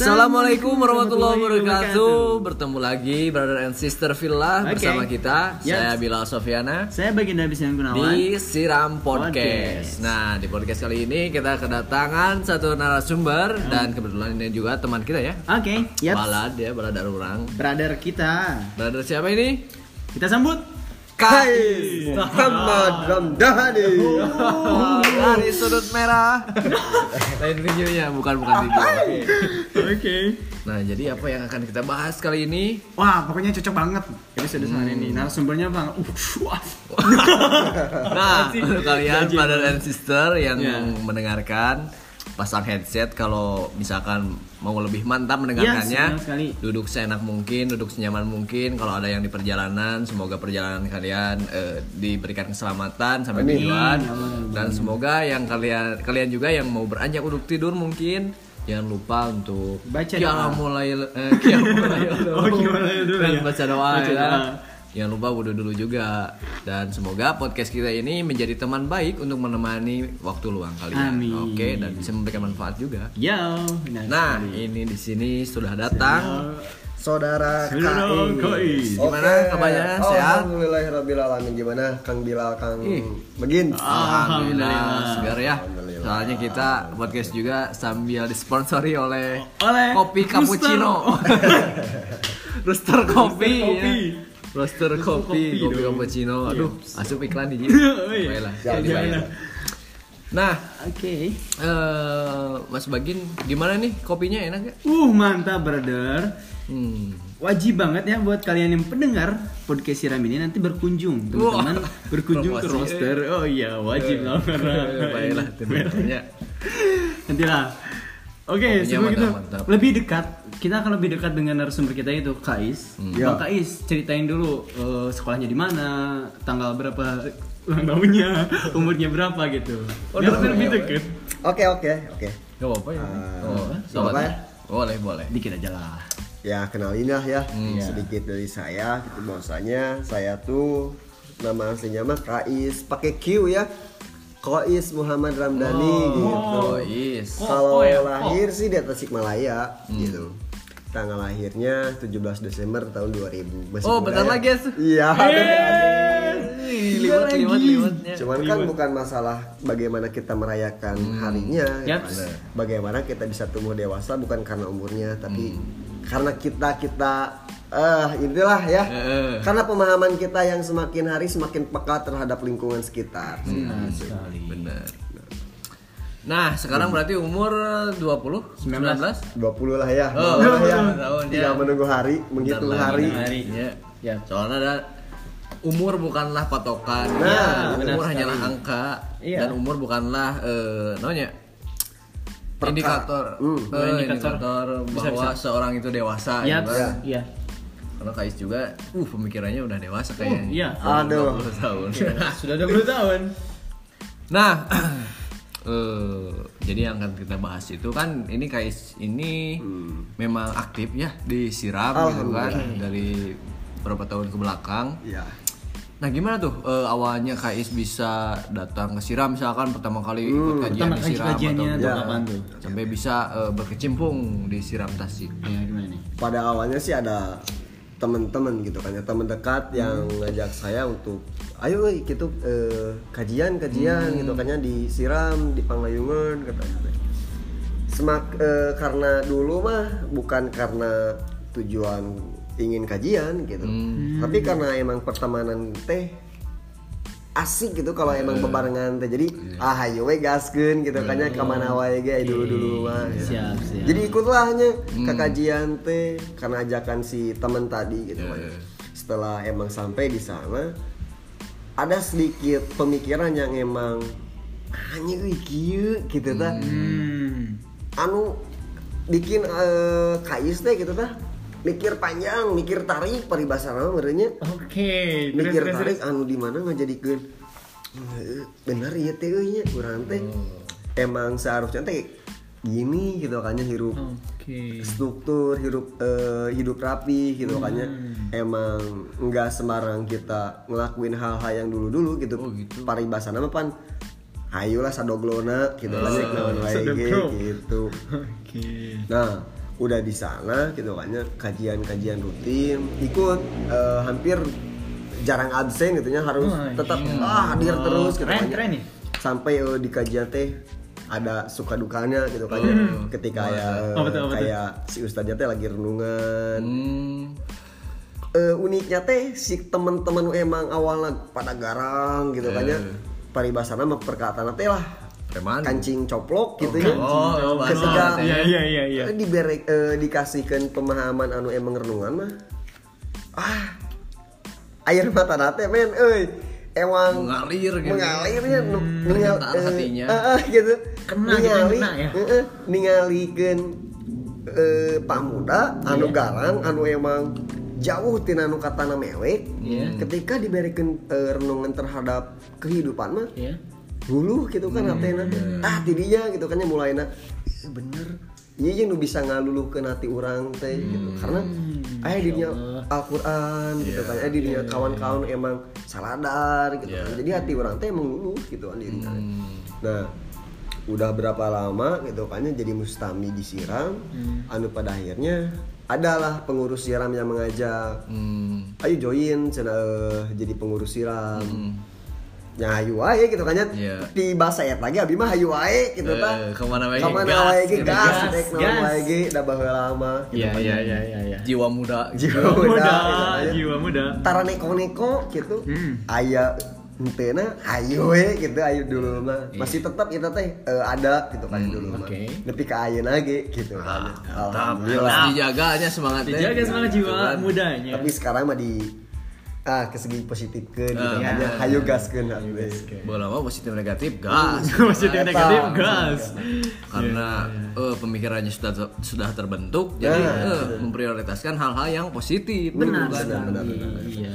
Assalamualaikum warahmatullahi wabarakatuh. Bertemu lagi brother and sister Villa Oke. bersama kita. Yes. Saya Bilal Sofiana Saya baginda Bisnian Gunawan. di Siram Podcast. Podcast. Nah, di podcast kali ini kita kedatangan satu narasumber dan kebetulan ini juga teman kita ya. Oke, yep. Balad ya, balad orang. Brother kita. Brother siapa ini? Kita sambut. Kais Muhammad Ramdhani. dari sudut merah. Lain videonya, bukan bukan video. Oke. Oke. Nah, jadi apa yang akan kita bahas kali ini? Wah, pokoknya cocok banget. Episode hmm. hari ini. Narasumbernya bang. Uh. Nah, kalian brother and sister yang Ya. mendengarkan pasang headset kalau misalkan mau lebih mantap Yes, mendengarkannya benar sekali. duduk seenak mungkin duduk senyaman mungkin kalau ada yang di perjalanan semoga perjalanan kalian eh, diberikan keselamatan sampai Amin. tujuan dan semoga yang kalian kalian juga yang mau beranjak untuk tidur mungkin jangan lupa untuk Baca doa. lail eh, lail Oh, dulu Dan ya. baca doa Baca ya. Jangan lupa wudhu dulu juga Dan semoga podcast kita ini menjadi teman baik untuk menemani waktu luang kalian Amin. Oke, dan bisa memberikan manfaat juga Yo. benar Nah, sekali. ini di sini sudah datang Saudara Saudara KI. KI. Gimana kabarnya? Oh, Sehat? Alhamdulillahirabbil alamin. Gimana Kang Bilal Kang Ih. Begin? Alhamdulillah, Alhamdulillah. segar ya Alhamdulillah. Soalnya kita podcast juga sambil disponsori oleh Oleh Kopi Rooster. Cappuccino Rooster Kopi Kopi. ya. Roaster Rooster kopi, Kopi cappuccino. Aduh, asup iklan di Oh, iya. Baiklah, Jangan. Nah, Oke. eh Mas Bagin, gimana nih kopinya enak gak? Uh, mantap brother. Hmm. Wajib banget ya buat kalian yang pendengar podcast Siram ini nanti berkunjung teman-teman Wah, berkunjung ke roster. Oh iya, wajib lah karena Baiklah, tentunya. Nanti lah. Oke, Kopinya sebelum kita mantap, mantap. lebih dekat, kita akan lebih dekat dengan narasumber kita itu Kais. Hmm. Bang Ya. Kais, ceritain dulu eh, sekolahnya di mana, tanggal berapa ulang tahunnya, umurnya berapa gitu. Oh, Biar lebih ya, deket. Oke, oke, oke. Gak apa-apa ya. Ah, oh, sobat. apa-apa ya? Boleh, boleh. Dikit aja lah. Ya, kenalin lah ya. Hmm. Sedikit dari saya gitu bahwasanya saya tuh nama aslinya mah Kais pakai Q ya. Kais Muhammad Ramdhani gitu. Oh, yes. Kok- Kalau ya? lahir sih di Tasikmalaya Hmm. gitu. Tanggal lahirnya 17 Desember tahun 2000. Masih Oh, bentar ya. lagi ya. Iya. Liwat, liwat, liwatnya. Cuman kan bukan masalah bagaimana kita merayakan harinya, Yap. gitu. bagaimana kita bisa tumbuh dewasa bukan karena umurnya, tapi karena kita kita eh inilah ya, Eh. karena pemahaman kita yang semakin hari semakin peka terhadap lingkungan sekitar. Nah, sekali. Benar. Nah, sekarang berarti umur 20? 19? 20 lah ya, Oh, Nah, ya. tahun, ya. tinggal menunggu hari, menghitung Bentar hari. hari. Ya. Ya. Soalnya ada umur bukanlah patokan. Nah, Ya, benar umur sekali. hanyalah angka Iya. dan umur bukanlah eh namanya Perka. indikator Hmm. eh, Oh, indikator. indikator Bisa, bahwa bisa. seorang itu dewasa Yap, gitu kan. Iya. Karena Kais juga uh pemikirannya udah dewasa kayaknya. iya. Aduh. 20 tahun. Sudah 20 tahun. Nah, eh jadi yang akan kita bahas itu kan ini Kais ini memang aktif ya disiram gitu kan dari beberapa tahun ke belakang. Iya. Nah gimana tuh eh, awalnya Kais bisa datang ke siram misalkan pertama kali ikut kajian Pertama di siram kajiannya atau Ya. kapan tuh? sampai bisa eh, berkecimpung di siram Tasik. Ya, gimana nih? Pada awalnya sih ada teman-teman gitu kan ya teman dekat yang ngajak saya untuk ayo euy, gitu eh, kajian kajian gitu kan ya disiram di Panglayungan katanya. Semak eh, karena dulu mah bukan karena tujuan ingin kajian gitu. Tapi karena emang pertemanan teh asik gitu kalau emang bebarengan teh jadi ah ayo we gaskeun gitu kan ya ke mana wae ge dulu dulu mah gitu. Siap, siap. Jadi ikutlah hanya ke kajian teh karena ajakan si teman tadi gitu kan. Setelah emang sampai di sana ada sedikit pemikiran yang emang hanya kieu gitu tah. Hmm. Anu bikin eh, kais teh gitu tah. Mikir panjang, mikir tarik paribasana merenya. Oke, terus Mikir terus tarik terus. anu di mana ngajadikeun "Eh, bener ya teh euy nya urang teh. Emang seharusnya teh gini gitu kan ya hirup Oke. struktur hidup eh, hidup rapi gitu kan ya emang nggak sembarang kita ngelakuin hal-hal yang dulu-dulu gitu, Oh, gitu. paribasana mah pan ayolah sadoglona gitu kan ya wae ge, sadoglo. gitu Oke. nah udah di sana gitu kan ya kajian-kajian rutin ikut eh, hampir jarang absen gitu ya harus Wah, tetap iya. ah, hadir terus gitu Keren, kan ya. keren nih. sampai eh, di kajian teh ada suka dukanya gitu kan ya. ketika ya eh, Oh, betul, betul. kayak si ustadznya teh lagi renungan Hmm. Eh, uniknya teh si teman-teman emang awalnya pada garang gitu kan ya paribasana mah perkataan teh lah Preman. kancing coplok gitu ya Oh, oh, ketika. Iya, iya, iya, iya. dibere eh, dikasihkan pemahaman anu emang renungan mah ah air mata nate men euy emang Mengalir gitu. mengalirnya nu- Hmm, ningal Perkataan eh, hatinya. eh, gitu Kena gitu, ningali kena ya. eh, eh, ningalikeun eh, pamuda anu Iya. garang anu emang jauh tina anu katana mewek Iya. ketika diberikan eh, renungan terhadap kehidupan mah ya hulu gitu kan hatena ah tidinya gitu kan ya mulainya "Eh, bener. Iya yang bisa ngalulukeun hati orang teh gitu. Karena aya dirinya Al-Qur'an gitu kan. Aya dirinya kawan-kawan emang saladar gitu kan. Jadi hati orang teh emang luluh gitu kan dirinya nah udah berapa lama gitu kan ya jadi mustami disiram anu pada akhirnya adalah pengurus siram yang mengajak. Hmm. ayo join cenah eh, jadi pengurus siram ya hayu wae gitu kan ya Iya. di bahasa et lagi abi mah hayu wae gitu Eh, tah ke mana wae ge ke mana gas, wae ge gitu. gas Gas, gas. da baheula lama gitu iya kan iya ya. iya iya iya Jiwa muda. jiwa Jiwa muda, gitu kan ya. jiwa muda. tara neko-neko gitu Hmm. aya henteu hayu we gitu ayo dulu mah masih tetap kita teh eh, ada gitu kan dulu mah oke. nepi ka ayeuna ge gitu kan Mantap. alhamdulillah Harus dijaganya semangatnya. dijaga semangat jiwa kan. mudanya tapi sekarang mah di ah ke segi positif gitu Ah. kan. ya hayu gaskeun atuh. Bola mah positif negatif gas. positif negatif gas. Karena eh, pemikirannya sudah sudah terbentuk, jadi eh, memprioritaskan hal-hal yang positif. benar gitu kan. benar iya.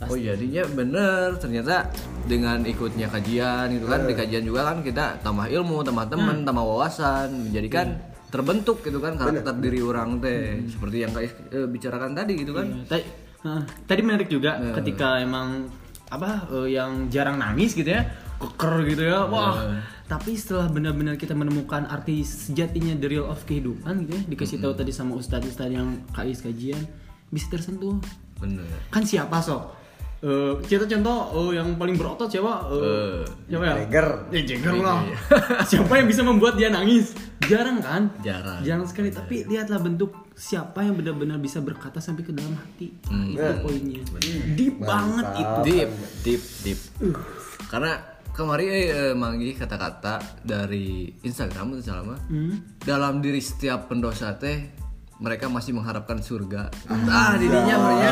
Oh jadinya bener ternyata dengan ikutnya kajian gitu kan di kajian juga kan kita tambah ilmu, tambah teman, tambah wawasan, menjadikan terbentuk gitu kan karakter diri orang teh. Seperti yang kayak eh, bicarakan tadi gitu kan. Iya, Tadi, eh, tadi menarik juga ketika emang apa eh, yang jarang nangis gitu ya, keker gitu ya. Wah. Tapi setelah benar-benar kita menemukan arti sejatinya the real of kehidupan gitu ya, dikasih tahu tadi sama ustadz-ustadz yang kais kajian bisa tersentuh. Bener. Kan siapa sok? Eh, kita contoh eh, yang paling berotot siapa? Eh, siapa ya? Jagger. Ya Jagger lah. siapa yang bisa membuat dia nangis? Jarang kan? Jarang. Jarang sekali. Tapi lihatlah bentuk siapa yang benar-benar bisa berkata sampai ke dalam hati. Hmm. Itu poinnya. Deep banget itu. Deep, deep, deep. Karena kemarin eh, eh, Manggi kata-kata dari Instagram itu Hmm. dalam diri setiap pendosa teh mereka masih mengharapkan surga. Ah, didinya mereka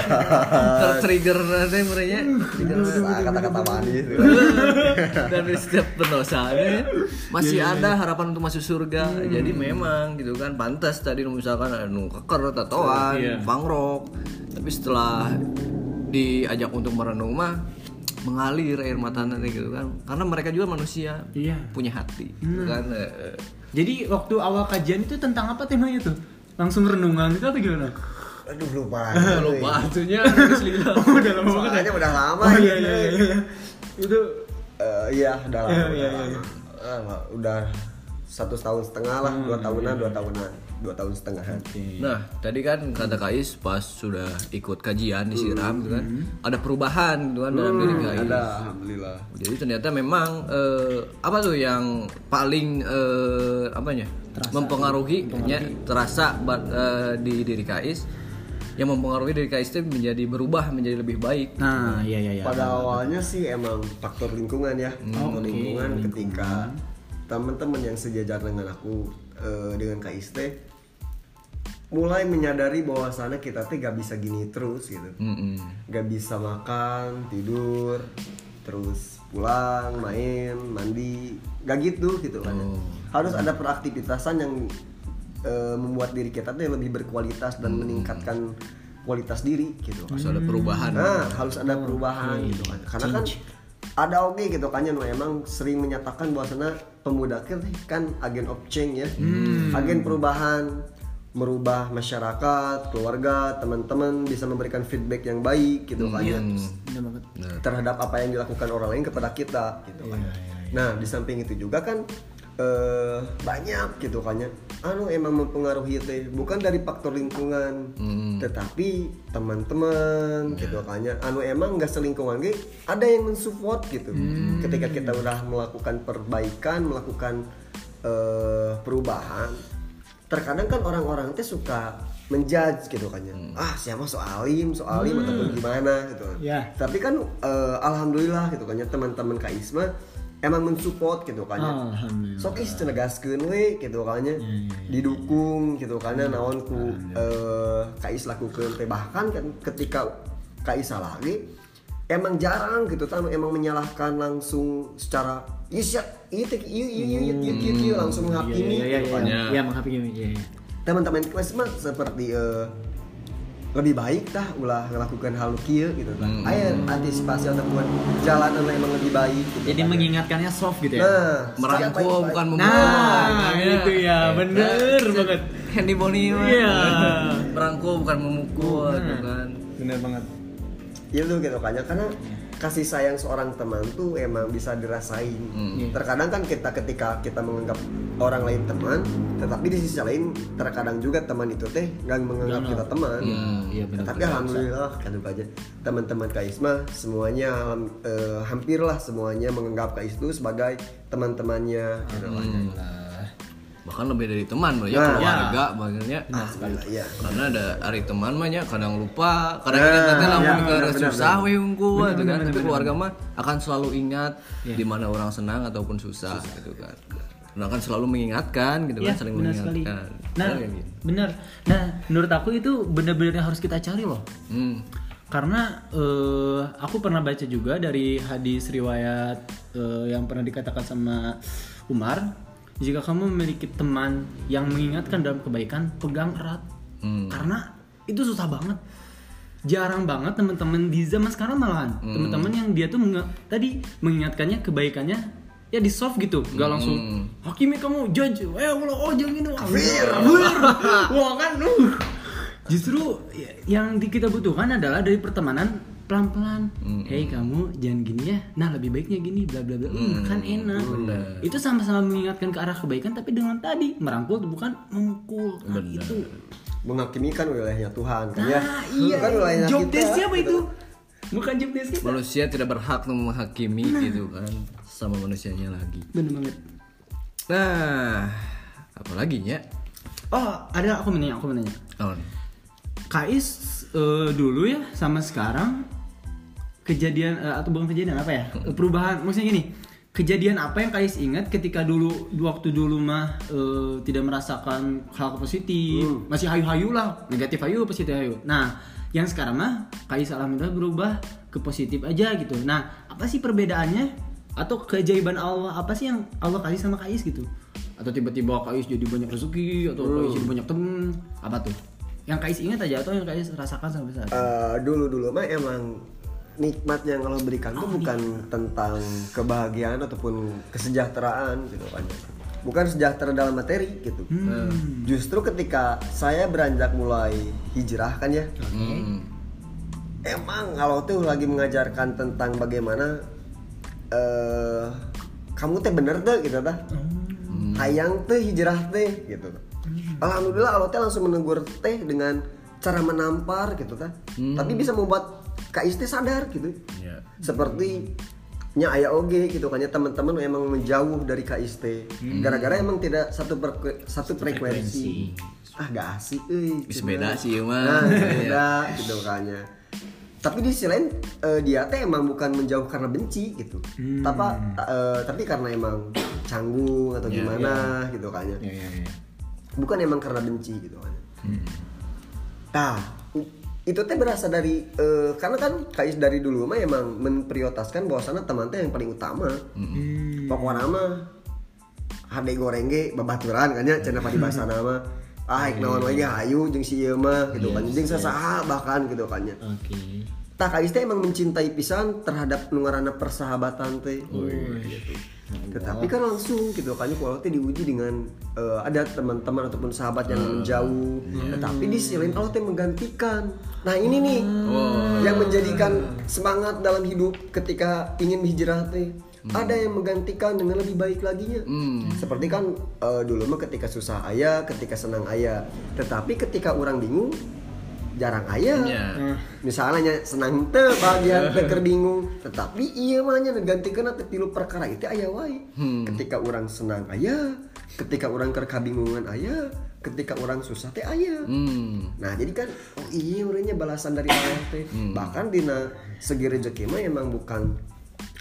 tertrigger nanti mereka kata-kata manis gitu. dari setiap pendosa masih ada harapan untuk masuk surga. Jadi memang gitu kan pantas tadi misalkan anu keker tatoan, Iya. pangrok. Tapi setelah diajak untuk merenung mah mengalir air mata nanti gitu kan. Karena mereka juga manusia Iya. punya hati gitu kan. Eh, Jadi waktu awal kajian itu tentang apa temanya tuh? Langsung renungan itu atau gimana? Aduh lupa. lupa lila. Oh, udah lama banget ya? Soalnya udah lama Oh ya. iya iya iya. Itu Eh, iya udah lama. Iya, udah iya, lama. Ah, udah satu tahun setengah lah, dua tahunan, dua tahunan, dua tahun setengahan. Nah, tadi kan kata Kais pas sudah ikut kajian disiram gitu kan, ada perubahan gitu kan dalam diri Kais. Ada, alhamdulillah. Jadi ternyata memang eh, apa tuh yang paling eh, apanya mempengaruhi, nya, terasa eh, di diri Kais yang mempengaruhi diri Kais itu menjadi berubah menjadi lebih baik. Nah, iya iya iya. Pada awalnya sih emang faktor lingkungan ya, faktor oke, lingkungan ketika teman-teman yang sejajar dengan aku eh, dengan KIST mulai menyadari bahwasannya kita teh gak bisa gini terus gitu. Mm-mm. Gak bisa makan, tidur, terus pulang, main, mandi, gak gitu gitu kan. Oh. Harus ada peraktivitasan yang eh, membuat diri kita tuh lebih berkualitas dan meningkatkan kualitas diri gitu kan. Harus ada perubahan. Nah, harus ada perubahan gitu kan. Karena kan ada oke gitu kan yang emang sering menyatakan bahwasanya pemuda kan agen of change ya. Agen perubahan merubah masyarakat, keluarga, teman-teman bisa memberikan feedback yang baik gitu kan ya. Banget. Terhadap apa yang dilakukan orang lain kepada kita gitu kan. Nah, di samping itu juga kan eh, banyak gitu kan ya. Anu emang mempengaruhi teh bukan dari faktor lingkungan Hmm. tetapi teman-teman gitu kayaknya anu emang nggak selingkungan ge? Ada yang mensupport gitu. Ketika kita udah melakukan perbaikan melakukan eh, perubahan terkadang kan orang-orang teh suka menjudge gitu kan ya. Ah siapa so alim so alim ataupun gimana gitu Ya. tapi kan eh, alhamdulillah gitu kan ya teman-teman Kak Isma emang mensupport gitu kan ya. Sok is cenegaskeun we gitu kan ya. Didukung gitu kan ya naon ku eh, Kais lakukeun teh. Bahkan kan ketika Kais salah ge emang jarang gitu kan emang menyalahkan langsung secara iya siap iya iya iya iya iya iya, iya, iya," langsung menghakimi Iya, iya, gitu iya, kan ya. iya, iya, menghakimi, iya, iya. teman-teman kelas mah seperti eh, lebih baik tah ulah ngelakukan hal kieu gitu kan Hmm. aya antisipasi ataupun jalan anu emang lebih baik gitu Jadi kan. mengingatkannya soft gitu ya. nah merangkul bukan memukul Nah, itu ya, bener banget. Handy Boni mah Iya. merangkul bukan memukul gitu kan Bener banget. itu gitu kan ya karena kasih sayang seorang teman tuh emang bisa dirasain Hmm. terkadang kan kita ketika kita menganggap orang lain teman tetapi di sisi lain terkadang juga teman itu teh nggak menganggap kita teman Iya, iya benar. tapi alhamdulillah kan aja teman-teman Kak Isma semuanya eh, hampirlah semuanya menganggap Kak Is itu sebagai teman-temannya ya. Bahkan lebih dari teman banyak Nah. keluarga makanya Alhamdulillah, iya. karena ada hari teman banyak kadang lupa kadang Nah, nanti lamun iya, ke susah benar. we unggul gitu kan tapi keluarga mah akan selalu ingat di mana orang senang ataupun susah, gitu kan dan akan selalu mengingatkan gitu Iya, kan saling benar sekali. mengingatkan Nah, Kayak gitu. benar. Nah, menurut aku itu benar-benar yang harus kita cari loh. Hmm. Karena eh, aku pernah baca juga dari hadis riwayat eh, yang pernah dikatakan sama Umar, jika kamu memiliki teman yang mengingatkan dalam kebaikan, pegang erat. Hmm. Karena itu susah banget. Jarang banget teman-teman di zaman sekarang malahan Hmm. teman-teman yang dia tuh menga- tadi mengingatkannya kebaikannya ya di soft gitu, nggak langsung Hmm. hakimi kamu judge, eh oh jangan kafir, wah kan, uh. Justru ya- yang kita butuhkan adalah dari pertemanan pelan-pelan. Hmm. Hey kamu jangan gini ya. Nah lebih baiknya gini, bla bla bla. Hmm, kan enak. benar. Itu sama-sama mengingatkan ke arah kebaikan, tapi dengan tadi merangkul bukan memukul. Nah, itu. menghakimi kan wilayahnya Tuhan kan ya Nah, iya. kan wilayahnya Job kita, desk siapa gitu. itu? Bukan job desk kita. manusia tidak berhak untuk menghakimi gitu kan sama manusianya lagi Bener banget. nah apalagi ya Oh, ada aku menanya, aku menanya. Naon? Kais eh, dulu ya sama sekarang kejadian eh, atau bukan kejadian apa ya? Perubahan maksudnya gini. Kejadian apa yang Kais ingat ketika dulu waktu dulu mah eh, tidak merasakan hal positif? Masih hayu-hayu lah negatif hayu positif hayu. Nah yang sekarang mah Kais alhamdulillah berubah ke positif aja gitu. Nah apa sih perbedaannya? Atau keajaiban Allah apa sih yang Allah kasih sama Kais gitu? Atau tiba-tiba Kais jadi banyak rezeki atau Kais jadi banyak temen apa tuh? Yang Kais ingat aja atau yang Kais rasakan sampai saat ini? Eh, dulu-dulu mah emang nikmat yang Allah berikan tuh bukan tentang kebahagiaan ataupun kesejahteraan gitu. Kan bukan sejahtera dalam materi gitu. Hmm. justru ketika saya beranjak mulai hijrah kan ya Hmm. emang kalau tuh lagi mengajarkan tentang bagaimana eh kamu teh bener tuh gitu dah. Hayang teh hijrah teh gitu. Alhamdulillah Allah teh langsung menegur teh dengan cara menampar gitu kan tapi bisa membuat Kak Isti sadar gitu. Ya. seperti nya ayah oge gitu kan ya teman-teman emang menjauh dari KIST gara-gara emang tidak satu per- satu frekuensi. ah gak asik euy Bisa cenah. beda sih, mah. nah beda gitu kan ya tapi di sisi lain eh, dia teh emang bukan menjauh karena benci gitu. Tapi eh, tapi karena emang canggung atau Ya, gimana gitu kan ya. Ya ya ya bukan emang karena benci gitu kan. Nah u- itu teh berasa dari eh, karena kan kais dari dulu mah emang memprioritaskan bahwasannya teman teh yang paling utama. Pokoknya mah hade goreng ge babaturan kan ya cenah padi bahasa nama. Ah ik naon ge hayu jeung si ieu mah gitu kan. Jeung sasaha bahkan gitu kan ya. Oke. Tak kais teh emang mencintai pisan terhadap nu ngaranna persahabatan teh. Gitu. Tetapi kan langsung gitu kan teh diuji dengan eh, ada teman-teman ataupun sahabat yang menjauh. Tetapi di sisi lain Allah teh menggantikan. Nah, ini nih yang menjadikan semangat dalam hidup ketika ingin hijrah teh. ada yang menggantikan dengan lebih baik laginya Hmm. seperti kan eh, dulu mah ketika susah ayah ketika senang ayah tetapi ketika orang bingung jarang ayah Ya. misalnya senang teu bagian teker bingung. Tetapi iya mah nya gantikan teh tilu perkara itu ayah wae. Ketika orang senang ayah ketika orang keur kabingungan ayah ketika orang susah teh ayah Hmm. Nah jadi kan oh iya urangnya balasan dari Allah teh. Bahkan dina segi rezeki mah emang bukan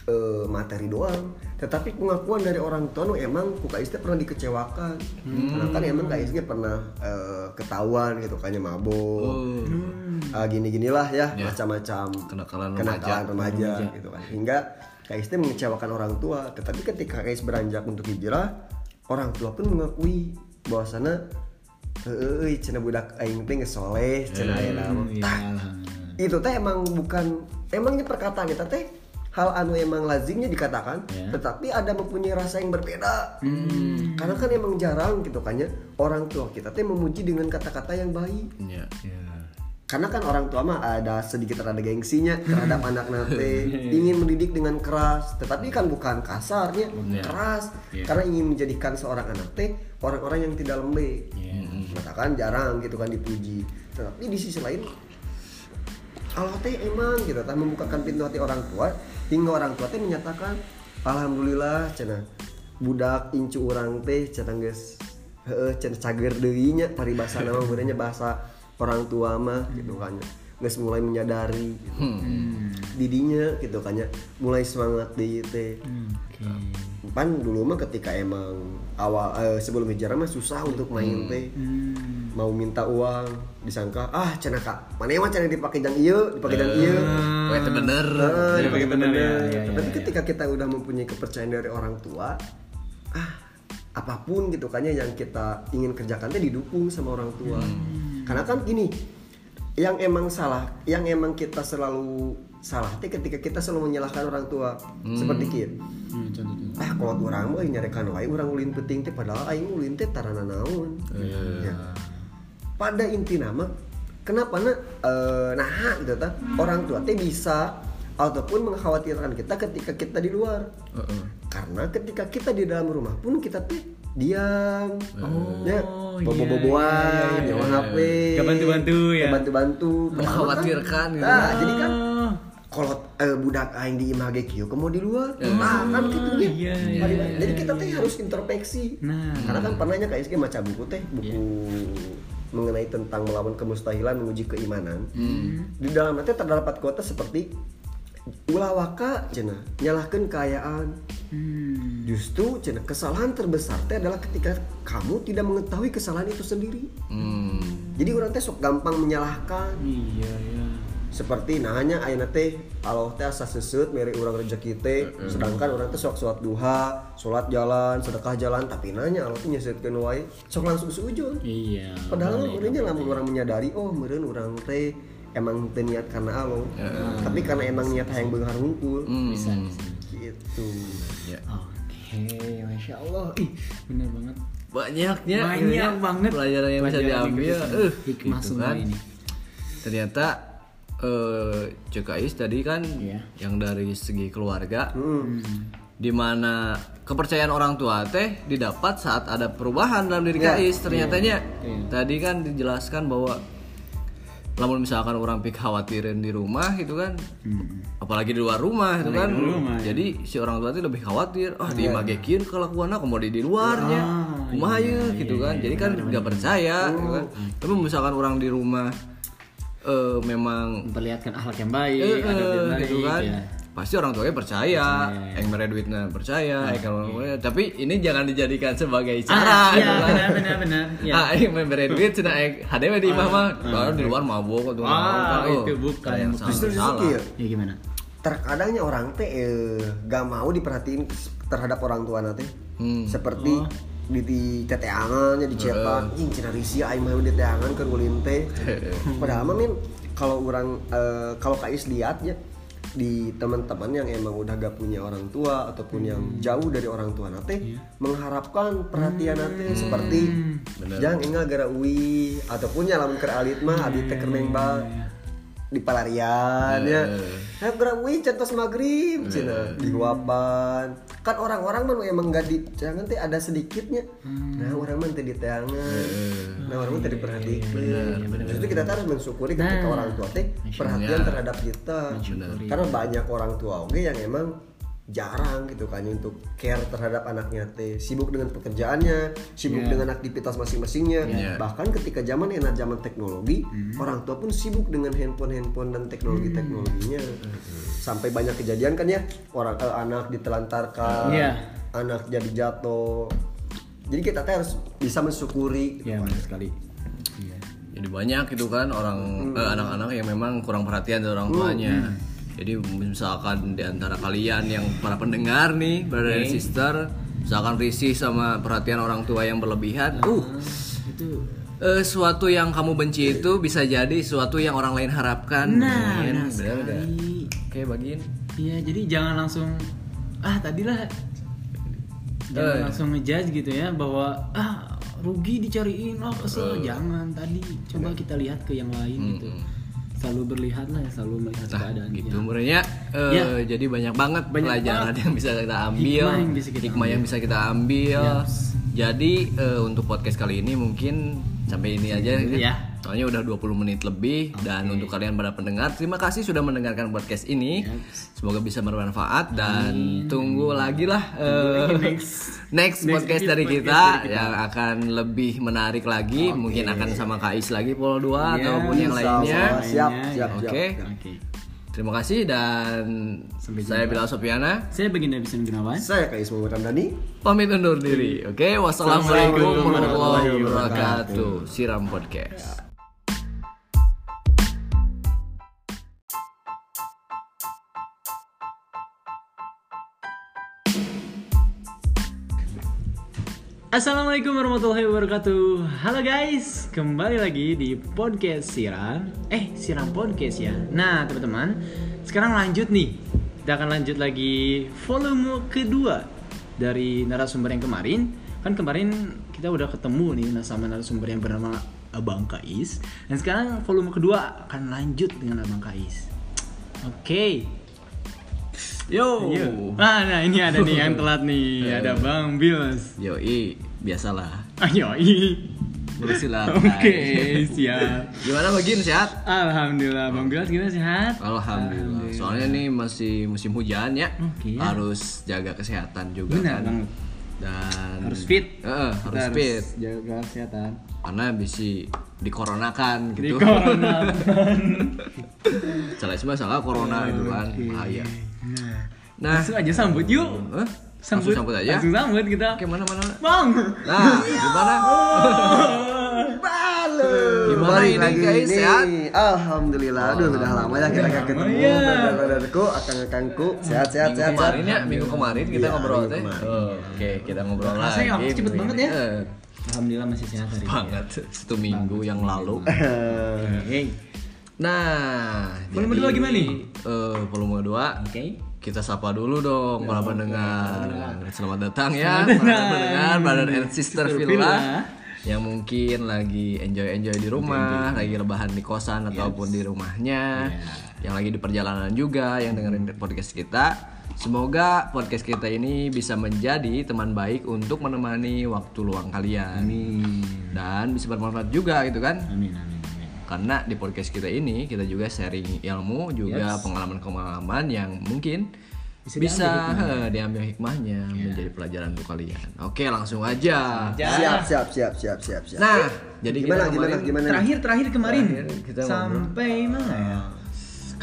eh, materi doang, tetapi pengakuan dari orang tua nu emang ku kais teh pernah dikecewakan. Karena kan emang kais ge pernah eh, ketahuan gitu kan mabuk. Ah, gini-ginilah ya, macam-macam Kenakalan kenakalan remaja gitu kan. Hingga kais teh mengecewakan orang tua, tetapi ketika kais beranjak untuk hijrah, orang tua pun mengakui bahwasana Heeh, cina budak aing teh soleh, cina ayeuna mah. Tah, itu teh emang bukan emangnya perkataan kita teh hal anu emang lazimnya dikatakan, Ya. tetapi ada mempunyai rasa yang berbeda. Karena kan emang jarang gitu kan ya orang tua kita teh memuji dengan kata-kata yang baik. Ya. Karena kan orang tua mah ada sedikit rada gengsinya terhadap anak nate ingin mendidik dengan keras, tetapi kan bukan kasarnya, keras. Karena ingin menjadikan seorang anak teh orang-orang yang tidak lembek. Katakan jarang gitu kan dipuji. Tetapi di sisi lain Allah teh emang gitu tah membukakan pintu hati orang tua hingga orang tua teh menyatakan alhamdulillah cenah budak incu orang teh cenah geus heeh cenah cager deui nya paribasa nama beureunya bahasa orang tua mah gitu kan geus mulai menyadari gitu. didinya gitu kan mulai semangat deui teh. Pan dulu mah ketika emang awal eh, sebelum hijrah mah susah untuk main teh mau minta uang disangka ah cenah kak mana mah cenah dipakai jang ieu dipakai jang ieu Wah, itu bener. Ah, dipakai bener, bener. ya, ya, Tapi ketika kita udah mempunyai kepercayaan dari orang tua, ah apa pun gitu kan ya yang kita ingin kerjakan teh didukung sama orang tua. Karena kan gini, yang emang salah, yang emang kita selalu salah teh ketika kita selalu menyalahkan orang tua. Seperti kieu. Hmm. Ah, kalau orang mah nyarekan wae orang ulin penting teh padahal aing ulin teh tarana naon. Ya. Pada inti nama kenapa na eh, nah gitu tah orang tua teh bisa ataupun mengkhawatirkan kita ketika kita di luar. Heeh. Karena ketika kita di dalam rumah pun kita teh diam, ya, Oh, bobo-boboan, iya, iya, nyawa iya. HP, Gak bantu-bantu ya? Bantu-bantu, Mengkhawatirkan gitu. Nah, jadi kan Oh. kalau eh, budak aing di image kieu mau di luar, nah kan gitu nih. iya, iya, iya, Jadi iya. kita teh harus introspeksi. Nah. Karena kan pernahnya kayak SG maca buku teh, buku mengenai tentang melawan kemustahilan menguji keimanan. Di dalamnya teh terdapat kota seperti ulah waka cenah nyalahkan kekayaan Hmm. justru cenah kesalahan terbesar teh adalah ketika kamu tidak mengetahui kesalahan itu sendiri Hmm. jadi orang teh sok gampang menyalahkan Iya, iya. Seperti nanya ayeuna teh Allah teh asa seuseup mere urang rezeki teh sedangkan orang teh sok sholat duha salat jalan sedekah jalan tapi nanya Allah teh nyesetkeun wae sok langsung seujung Iya. padahal boleh. lamun orang menyadari oh meureun urang teh emang teu niat karena Allah tapi karena emang niat hayang beunghar hungkul Hmm. Bisa, bisa. gitu Ya. Oke, masya Allah. Ih, bener banget. Banyaknya Banyak ininya banget pelajaran yang bisa yang diambil. Eh, hikmah gitu semua kan. ini. Ternyata eh CKIS tadi kan Iya. yang dari segi keluarga Hmm. di mana kepercayaan orang tua teh didapat saat ada perubahan dalam diri Iya. KIS ternyatanya Iya. tadi kan dijelaskan bahwa namun misalkan orang pik khawatirin di rumah gitu kan apalagi di luar rumah gitu kan rumah, ya. jadi si orang tua itu lebih khawatir ah di magekin kelakuan aku mau di di luarnya Ah, kumaha iya, ye?" gitu iya, kan iya, jadi kan nggak percaya gitu kan tapi misalkan orang di rumah eh, memang Memperlihatkan akhlak yang baik, Eh, adab yang eh, baik, gitu kan ya. pasti orang tuanya percaya yang mere duitnya percaya yang kalau tapi ini jangan dijadikan sebagai Ah, cara gitu iya, kan. benar, benar, benar. Iya. ah yang mere duit cina hadewe di imah mah baru di luar mabuk atau Ah, apa, itu oh, bukan. ada yang salah, justru. Ya gimana? terkadangnya orang teh eh, gak mau diperhatiin terhadap orang tua nanti Hmm. seperti di, di teteangannya dicetak ing cina risi aing mah di teteangan keur ulin teh. Padahal mah min kalau orang eh, kalau kais lihat ya di teman-teman yang emang udah gak punya orang tua ataupun yang jauh dari orang tua nate mengharapkan perhatian nate seperti jangan enggak gara uwi ataupun ya lamun keur alit mah abi teh keur di pelarian ya. Nah, gerak wih cantos maghrib cina di guapan. Kan orang-orang mah emang gak di jangan teh ada sedikitnya. Nah, orang mah teh di teangan. Nah, orang mah teh diperhatikan. Jadi kita tuh harus mensyukuri ketika orang tua teh perhatian terhadap kita. Karena banyak orang tua oke yang emang jarang gitu kan untuk care terhadap anaknya teh. Sibuk dengan pekerjaannya sibuk dengan aktivitas masing-masingnya. Bahkan ketika zaman enak zaman teknologi orang tua pun sibuk dengan handphone handphone dan teknologi teknologinya. Sampai banyak kejadian kan ya orang eh, anak ditelantarkan Iya. anak jadi jatuh. Jadi kita teh harus bisa mensyukuri ya benar sekali. Iya. Jadi banyak gitu kan orang eh, anak-anak yang memang kurang perhatian dari orang tuanya. Jadi misalkan di antara kalian yang para pendengar nih, brother dan sister, misalkan risih sama perhatian orang tua yang berlebihan, uh, itu eh, suatu yang kamu benci itu bisa jadi suatu yang orang lain harapkan. Nah, benar sekali. Oke, bagiin. Iya, jadi jangan langsung ah tadilah jangan Eh. langsung ngejudge gitu ya bahwa ah rugi dicariin oh kesel Eh. jangan tadi coba kita lihat ke yang lain gitu selalu berlihat lah selalu melihat Nah, keadaan gitu menurutnya eh, Ya. jadi banyak banget Banyak pelajaran banget. yang bisa kita ambil, Hikmah yang bisa kita hikmah yang ambil. bisa kita ambil. Yaps. Jadi eh, untuk podcast kali ini mungkin sampai ini aja dulu ya. Soalnya udah 20 menit lebih dan untuk kalian para pendengar terima kasih sudah mendengarkan podcast ini. Semoga bisa bermanfaat dan tunggu lagi lah eh, next. next Next podcast dari podcast kita, dari kita. yang akan lebih menarik lagi, mungkin akan sama Kais lagi Polo 2 ataupun yang lainnya. Siap siap Oke. siap Oke. Terima kasih dan Sampai saya jumpa. Bilal Sopiana Saya Baginda Bisan Gunawan. saya Kais Muhammad Ramdhani pamit undur diri. Oke, wassalamualaikum warahmatullahi wabarakatuh. Siram podcast. Assalamualaikum warahmatullahi wabarakatuh. Halo guys, kembali lagi di podcast Siram. Eh, Siram Podcast ya? Nah teman-teman, sekarang lanjut nih. Kita akan lanjut lagi volume kedua Dari narasumber yang kemarin. Kan kemarin kita udah ketemu nih sama narasumber yang bernama Abang Kais. Dan sekarang volume kedua akan lanjut dengan Abang Kais. Oke. Yo. Ah, nah ini ada nih yang telat nih. Ada Bang Bills Yoi, biasalah. Ayo, Bersih lah. Oke, siap. Gimana bagian sehat? Alhamdulillah, Bang Bilas gimana sehat? Alhamdulillah. Soalnya nih masih musim hujan ya. Oke, ya. Harus jaga kesehatan juga Benar kan. banget. Dan Harus fit. Kita harus fit. Jaga kesehatan. Karena bisa dikoronakan Di gitu. corona. Salah semua salah corona itu kan bahaya. Nah, Nah, langsung aja sambut yuk. Hah? Langsung sambut aja. Langsung sambut kita. Oke, mana mana. Bang. Nah, gimana? Halo. Gimana Balik ini, lagi guys? nih. Sehat? Alhamdulillah. Aduh, udah lama ya kita gak ketemu. Iya. Saudara-saudaraku, akang-akangku, sehat-sehat Minggu sehat. kemarin ya, minggu kemarin kita Iya, ngobrol teh. Oh, Oke, kita ngobrol Rasanya lagi. waktu cepet minggu banget ini. ya. Eh, Alhamdulillah masih sehat hari ini. banget satu minggu yang lalu. Hey. Nah, Volume jadi, dua gimana nih? eh, volume 2 Oke. Kita sapa dulu dong para pendengar. Selamat datang ya para pendengar brother and sister Sister Villa. Villa. yang mungkin lagi enjoy-enjoy di rumah, lagi rebahan di kosan ataupun di rumahnya, yang lagi di perjalanan juga, yang dengerin podcast kita. Semoga podcast kita ini bisa menjadi teman baik untuk menemani waktu luang kalian. Dan bisa bermanfaat juga gitu kan? Amin amin amin. Karena di podcast kita ini kita juga sharing ilmu juga pengalaman-pengalaman yang mungkin bisa, eh, diambil hikmahnya menjadi pelajaran untuk kalian. Oke, langsung aja. Siap, siap, siap, siap, siap, siap. Nah, jadi gimana, kita gimana, kemarin- gimana? nih? Terakhir terakhir kemarin Terakhir kita sampai mana ya?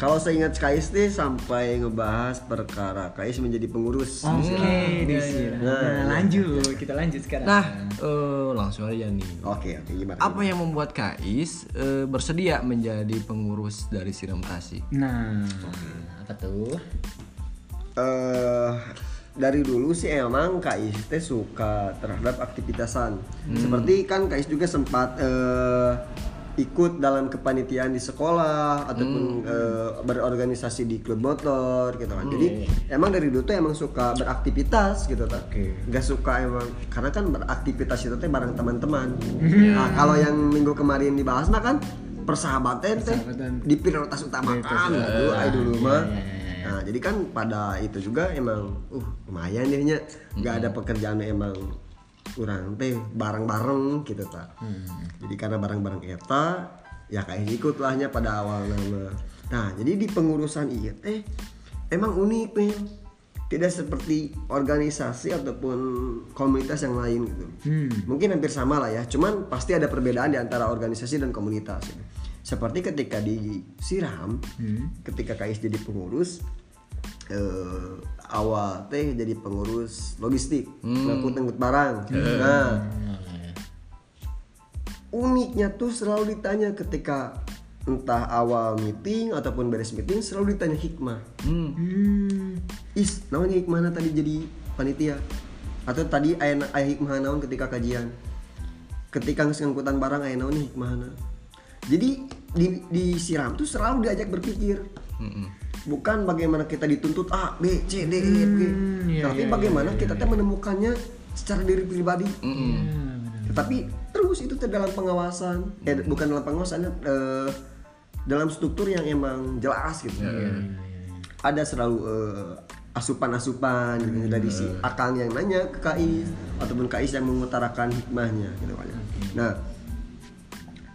Kalau saya ingat Kais nih sampai ngebahas perkara Kais menjadi pengurus. Oke, di sini. Nah, lanjut, kita lanjut sekarang. Nah, eh, langsung aja nih. Oke, oke, gimana? Apa yang membuat Kais eh, bersedia menjadi pengurus dari Siram Tasi? Nah, apa tuh? eh dari dulu sih emang Kais teh suka terhadap aktivitasan. Seperti kan Kais juga sempat eh, ikut dalam kepanitiaan di sekolah ataupun eh, berorganisasi di klub motor gitu kan. Jadi emang dari dulu tuh emang suka beraktivitas gitu kan. Gak suka emang karena kan beraktivitas itu teh bareng teman-teman. Nah, kalau yang minggu kemarin dibahas mah kan persahabatan teh. Persahabatan. di prioritas utamakan gitu ay dulu mah. nah jadi kan pada itu juga emang uh lumayan deh nya nggak ada pekerjaan emang kurang teh bareng-bareng gitu tak jadi karena bareng-bareng eta ya kayak ikut lahnya pada awal nama. Nah jadi di pengurusan iya teh emang unik men tidak seperti organisasi ataupun komunitas yang lain gitu. Mungkin hampir sama lah ya cuman pasti ada perbedaan di antara organisasi dan komunitas gitu. seperti ketika di Siram ketika KIS jadi pengurus eh, awal teh jadi pengurus logistik. Ngangkut ngangkut barang. Nah. Uniknya tuh selalu ditanya ketika entah awal meeting ataupun beres meeting selalu ditanya hikmah. Hmm. is naonnya hikmahna tadi jadi panitia? Atau tadi aya aya hikmah naon ketika kajian? Ketika ngangkutan barang aya naon hikmahna jadi di, di siram tuh selalu diajak berpikir. Mm-mm. Bukan bagaimana kita dituntut A B C D E F G. Iya, tapi iya, bagaimana kita teh menemukannya secara diri pribadi. Tetapi terus itu dalam pengawasan eh bukan dalam pengawasan eh, dalam struktur yang emang jelas gitu. Ada selalu eh, asupan-asupan gitu, dari si akang yang nanya ke KIS ataupun KIS yang mengutarakan hikmahnya gitu kan. Ya. nah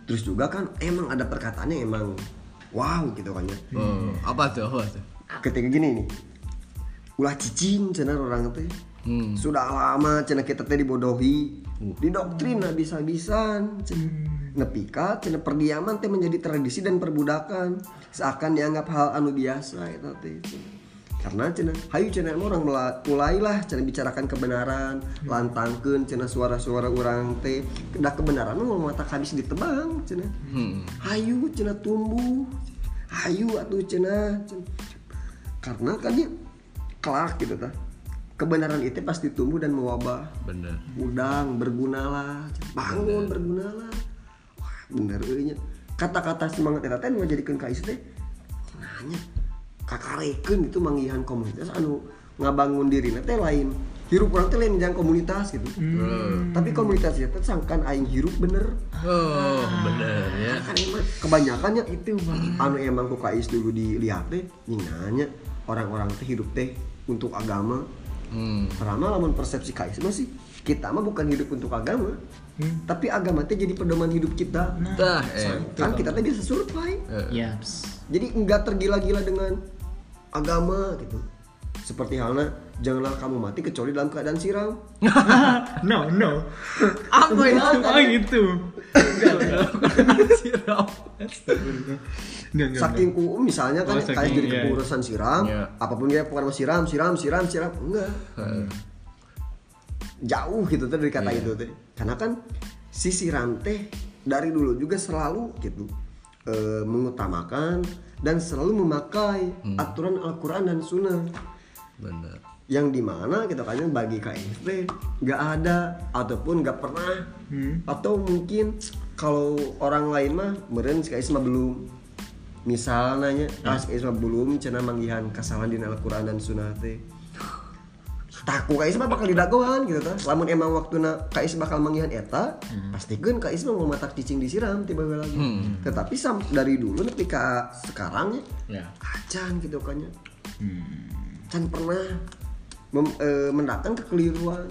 terus juga kan emang ada perkataannya emang wow gitu kan ya. Oh, apa tuh? Apa tuh? ketika gini nih. Ulah cicing cenah orang teh Hmm. sudah lama cenah kita teh dibodohi. Didoktrin habis-habisan cenah nepika cenah perdiaman teh menjadi tradisi dan perbudakan. Seakan dianggap hal anu biasa itu teh karena cenah hayu emang orang mulailah cenah bicarakan kebenaran lantangkeun cenah suara-suara orang teh. Dah kebenaran mah mata habis ditebang cenah Hmm. hayu cenah tumbuh hayu atuh cenah cenah. karena kan dia kelak gitu ta kebenaran itu pasti tumbuh dan mewabah. Bener. udang bergunalah bangun bergunalah. Wah bener kata-kata semangat eta teh ngajadikeun KIS teh nanya kakarekeun itu manggihan komunitas anu ngabangun diri teh lain. Hirup orang teh lain jangan komunitas gitu. Tapi komunitas itu sangkan aing hirup bener. Oh, bener ya. kan emang kebanyakannya itu anu emang ku KIS dulu dilihat teh nyinganya orang-orang teh hidup teh untuk agama. Hmm. Pertama lamun persepsi KIS mah sih kita mah bukan hidup untuk agama. Tapi agama teh jadi pedoman hidup kita. Tah, eh. kan kita teh bisa survive Yaps. jadi enggak tergila-gila dengan agama gitu seperti halnya janganlah kamu mati kecuali dalam keadaan siram no, no. Apa itu? ya? Oh gitu. Siram. Saking ku misalnya kan Oh, saking, KIS jadi iya. kepengurusan siram Iya. apa pun dia pokoknya siram siram siram siram enggak jauh gitu tuh dari kata itu teh karena kan si siram teh dari dulu juga selalu gitu eh, mengutamakan dan selalu memakai aturan Al-Quran dan Sunnah. Bener. yang di mana gitu kan bagi KIP nggak ada ataupun nggak pernah. Atau mungkin kalau orang lain mah meren si mah belum. Misalnya pas KIS mah belum cina manggihan kesalahan di Al-Quran dan Sunnah teh taku KIS mah bakal didagoan gitu kan lamun emang waktu KIS bakal manggihan eta pastikan KIS mah mau matak cicing disiram tiba lagi tetapi sam dari dulu nepi ka sekarang ya Ya. acan gitu kan ya can pernah mem- eh, mendatang kekeliruan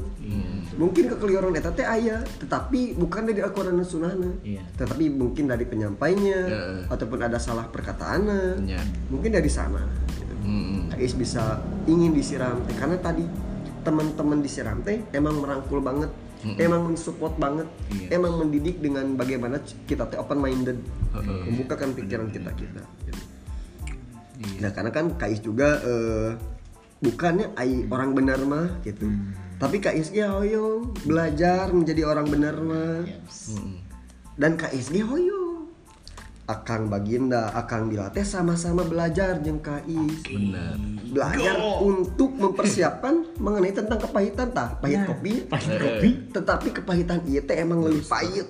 mungkin kekeliruan eta teh aya tetapi bukan dari Al-Quran dan Sunnahna Iya. tetapi mungkin dari penyampainya Heeh. ataupun ada salah perkataannya Iya. mungkin dari sana gitu. Hmm. Kais bisa ingin disiram karena tadi teman-teman disiram teh emang merangkul banget emang mensupport banget Iya. emang mendidik dengan bagaimana kita teh open minded membukakan pikiran kita kita gitu. Nah karena kan Kais juga eh, bukannya ai orang benar mah gitu. Tapi Kais ge hoyong belajar menjadi orang benar mah. Hmm. Dan Kais ge hoyong. Akang Baginda, Akang Bila teh sama-sama belajar jeung Kais. Bener. Belajar untuk mempersiapkan mengenai tentang kepahitan tah, pahit kopi. Pahit kopi. Tetapi kepahitan ieu teh emang lebih pahit.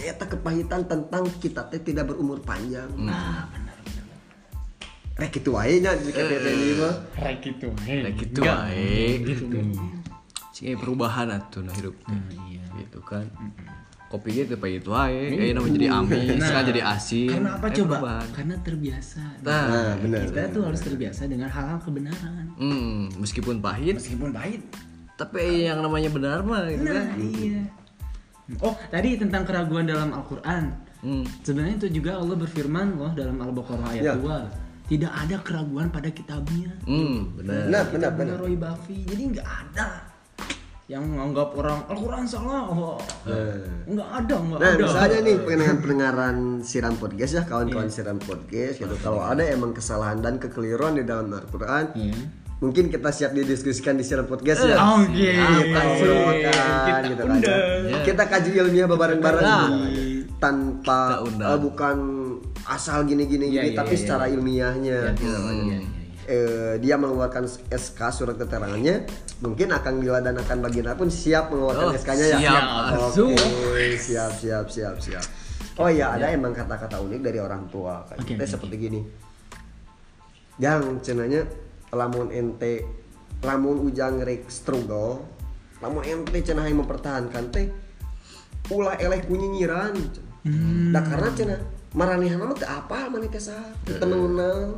Eta kepahitan tentang kita teh tidak berumur panjang. Rek itu wae nya di KTP ini mah. Rek gitu. Hei. Nah gitu Enggak. wae gitu. Cing perubahan atuh nah hidup. Hmm, iya. Gitu kan. Kopi gitu pahit wae eh namanya jadi amis kan jadi asin Karena apa Eh, coba? perubahan. Karena terbiasa. Nah, Nah, benar. kita tuh harus terbiasa dengan hal-hal kebenaran. hmm, meskipun pahit Meskipun pahit. tapi yang namanya benar mah gitu kan Nah, iya. Oh, tadi tentang keraguan dalam Al-Qur'an. Hmm. Sebenarnya itu juga Allah berfirman loh dalam Al-Baqarah ayat Ya. 2. Tidak ada keraguan pada kitabnya. Hmm, benar. benar benar benar Roy Buffy. Jadi nggak ada yang menganggap orang Al-Quran salah. Oh, nggak ada, nggak Nah, ada. misalnya nih pendengar-pendengaran siram podcast ya, kawan-kawan siram podcast gitu. Kalau ada emang kesalahan dan kekeliruan di dalam Al-Qur'an, Iya. mungkin kita siap didiskusikan di siram podcast ya. Oke. Kita obrolkan Kita gitu kan. Ya. Kita kaji ilmiah bareng-bareng gitu tanpa Kita eh, bukan asal gini-gini Iya, gini, iya, tapi iya, secara ilmiahnya gitu kan. Iya, iya, iya. Eh, dia mengeluarkan SK surat keterangannya mungkin akan Dila dan akan Baginda pun siap mengeluarkan Oh, SK-nya ya? siap. Oke, siap siap siap siap. Oh iya ada emang kata-kata unik dari orang tua. Kayak Oke, kita oke, seperti gini. Yang cenanya lamun ente lamun ujang rek struggle lamun ente cenah yang mempertahankan teh ulah eleh kunyinyiran Hmm. Nah karena cenah maranehan mah teu apa maneh teh saha? Teu tenang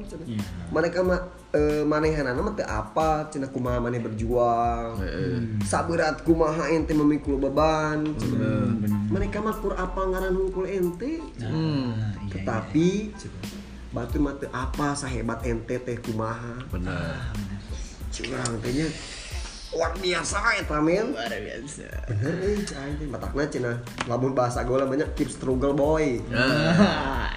cenah. Iya. Mereka mah eh, manehanana mah teu apa cenah kumaha maneh berjuang. Saberat kumaha ente memikul beban cenah. Mereka mah kur apa ngaran hungkul ente. Hmm, iya, Tetapi batu mah teu apa sahebat ente teh kumaha. benar. Curang teh nya luar biasa eta men. Luar biasa. Bener euy cai matakna cenah lamun bahasa gaul banyak keep struggle boy. Nah,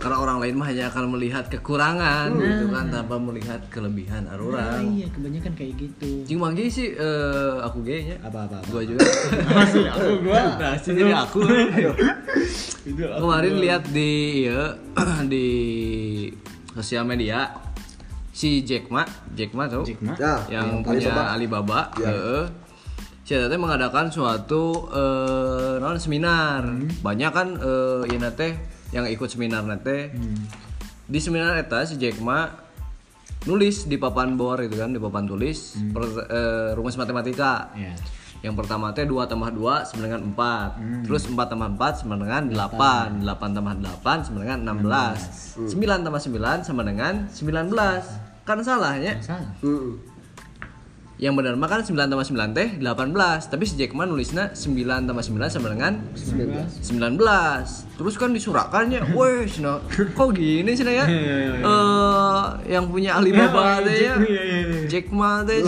karena orang lain mah hanya akan melihat kekurangan gitu kan tanpa melihat kelebihan Nah, orang. iya, kebanyakan kayak gitu. Cing manggi sih eh, aku gaynya. Apa apa. Gua juga. Masih aku gua. Nah, sih jadi aku. Kemarin lihat di iya, di sosial media si Jack Ma, Jack Ma tuh Jack Ma? Nah, yang punya Alibaba, Ya. heeh. Si teh mengadakan suatu eh non seminar. Banyak kan eh ieu teh yang ikut seminar teh. Di seminar eta si Jack Ma nulis di papan bor itu kan di papan tulis per- eh, rumus matematika. Iya. Yang pertama teh 2 tambah 2 sama dengan 4. Terus 4 tambah 4 sama dengan 8. 8 tambah 8 sama dengan 16. 9 tambah 9 sama dengan 19. Kan salahnya. Salah. Heeh. Yang benar mah kan 9 tambah 9 teh 18. Tapi si Jackman nulisnya 9 tambah 9 sama dengan 19. Terus kan disurakannya, weh, Sina, kok gini sih ya? Eh, yang punya Alibaba teh ya. Jack Ma teh.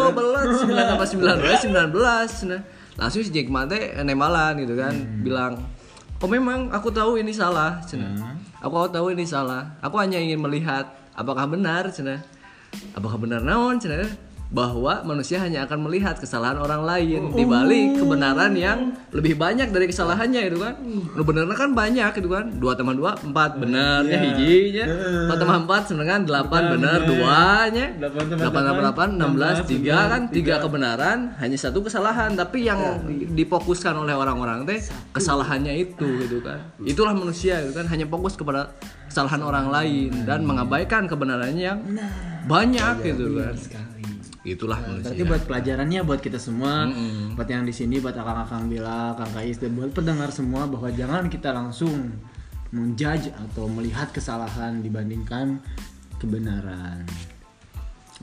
Oh, belat 9 tambah 9 we 19 cenah. Langsung si Jack Ma teh nemalan gitu kan, bilang, "Oh memang aku tahu ini salah." cenah. Aku tahu ini salah. Aku hanya ingin melihat apakah benar cenah. Apakah benar naon cenah? Bahwa manusia hanya akan melihat kesalahan orang lain di balik kebenaran yang lebih banyak dari kesalahannya itu kan. Lu benernya kan banyak itu kan. 2 tambah 2 4 benernya hijinya. 4 tambah 4 sebenarnya 8 bener duanya. 8 tambah 8 16 3 kan? 3 kebenaran hanya satu kesalahan. Tapi yang difokuskan oleh orang-orang teh kesalahannya itu gitu kan. Itulah manusia itu kan? Hanya fokus kepada kesalahan orang lain dan mengabaikan kebenarannya yang banyak gitu kan. Itulah manusia. Berarti buat pelajarannya buat kita semua, buat yang di sini, buat akang-akang Bila, Kang Kais, dan buat pendengar semua bahwa jangan kita langsung menjudge atau melihat kesalahan dibandingkan kebenaran.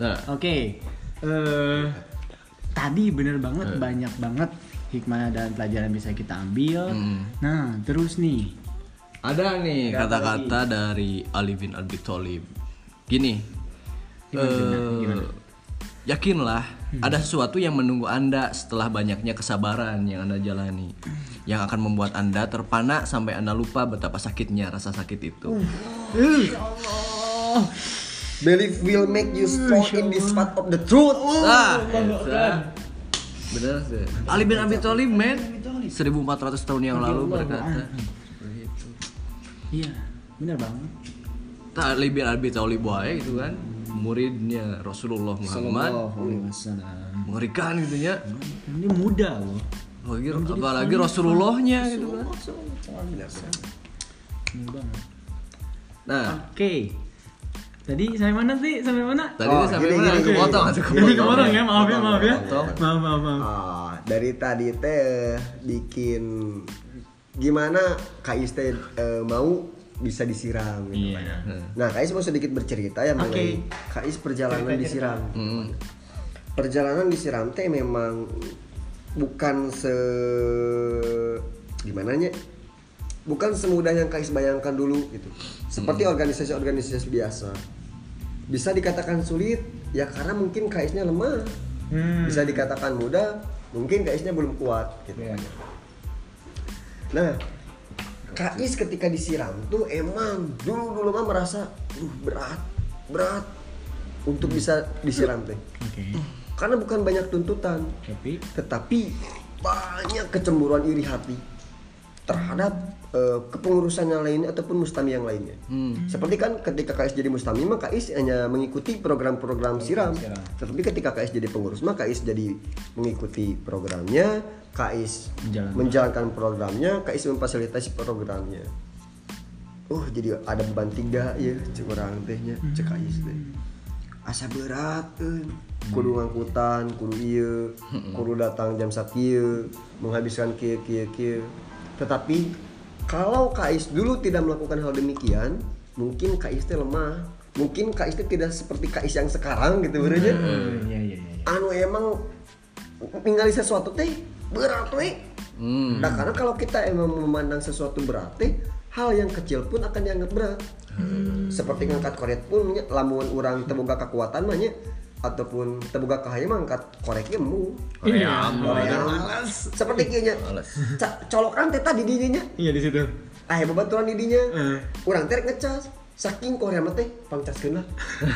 Nah, Oke, eh tadi bener banget banyak banget hikmah dan pelajaran bisa kita ambil. Nah, terus nih, ada nih kata-kata dari Ali bin Abi Thalib. Gini. eh, Yakinlah ada sesuatu yang menunggu Anda setelah banyaknya kesabaran yang Anda jalani yang akan membuat Anda terpana sampai Anda lupa betapa sakitnya rasa sakit itu. Belief will make you strong in this part of the truth. Nah, eta. bener sih. Ali bin Abi Thalib men. 1400 tahun yang lalu berkata. Iya, bener banget. Ali bin Abi Thalib wae gitu kan muridnya Rasulullah Muhammad Alaihi wasallam. mengerikan gitu ya Ini muda loh. apalagi, apalagi Rasulullahnya gitu kan Ini banget. nah Oke. Tadi sampai mana sih? Sampai mana? tadi Oh, sampai gini, mana gini, aku gini. potong aku Jadi ke mana ya? Maaf ya, maaf ya. Maaf, maaf, maaf. Ah, dari tadi teh bikin gimana Kais teh eh, mau bisa disiram gitu Iya. kan. Nah, Kais mau sedikit bercerita ya mengenai Kais perjalanan disiram. Perjalanan disiram teh memang bukan se gimana nya? Bukan semudah yang Kais bayangkan dulu gitu. Seperti organisasi-organisasi biasa. Bisa dikatakan sulit ya karena mungkin Kaisnya lemah. Bisa dikatakan mudah, mungkin Kaisnya belum kuat gitu. Nah, Kais ketika disiram tuh emang dulu dulu mah merasa, duh berat, berat untuk bisa disiram teh. Oke. Karena bukan banyak tuntutan, Tapi tetapi banyak kecemburuan iri hati terhadap eh, kepengurusan yang lainnya ataupun mustami yang lainnya. Seperti kan ketika KS jadi mustami mah KS hanya mengikuti program-program siram. Tetapi ketika KS jadi pengurus mah KS jadi mengikuti programnya, KS Menjalankan. menjalankan programnya, KS memfasilitasi programnya. Oh jadi ada beban tiga ya cek orang tehnya cek KS teh. Asa berat eh. kudu ngangkutan kudu iya kudu datang jam sakieu menghabiskan kieu kieu kieu tetapi kalau Kais dulu tidak melakukan hal demikian mungkin Kais lemah mungkin Kais teh tidak seperti Kais yang sekarang gitu berarti Iya iya iya. anu emang ningali sesuatu teh berat we Hmm. Nah karena kalau kita emang memandang sesuatu berat teh hal yang kecil pun akan dianggap berat. Seperti ngangkat korek pun lamun orang teboga kekuatan mah nya, ataupun teboga kahaya mah angkat koreknya mu. Iya. Koream. Seperti kieu nya. Males. Ca- Colokan teh tadi di dinya. Iya di situ. Ah babaturan di dinya. Eh. Urang teh rek ngecas. Saking Korea mah teh pangcaskeun lah.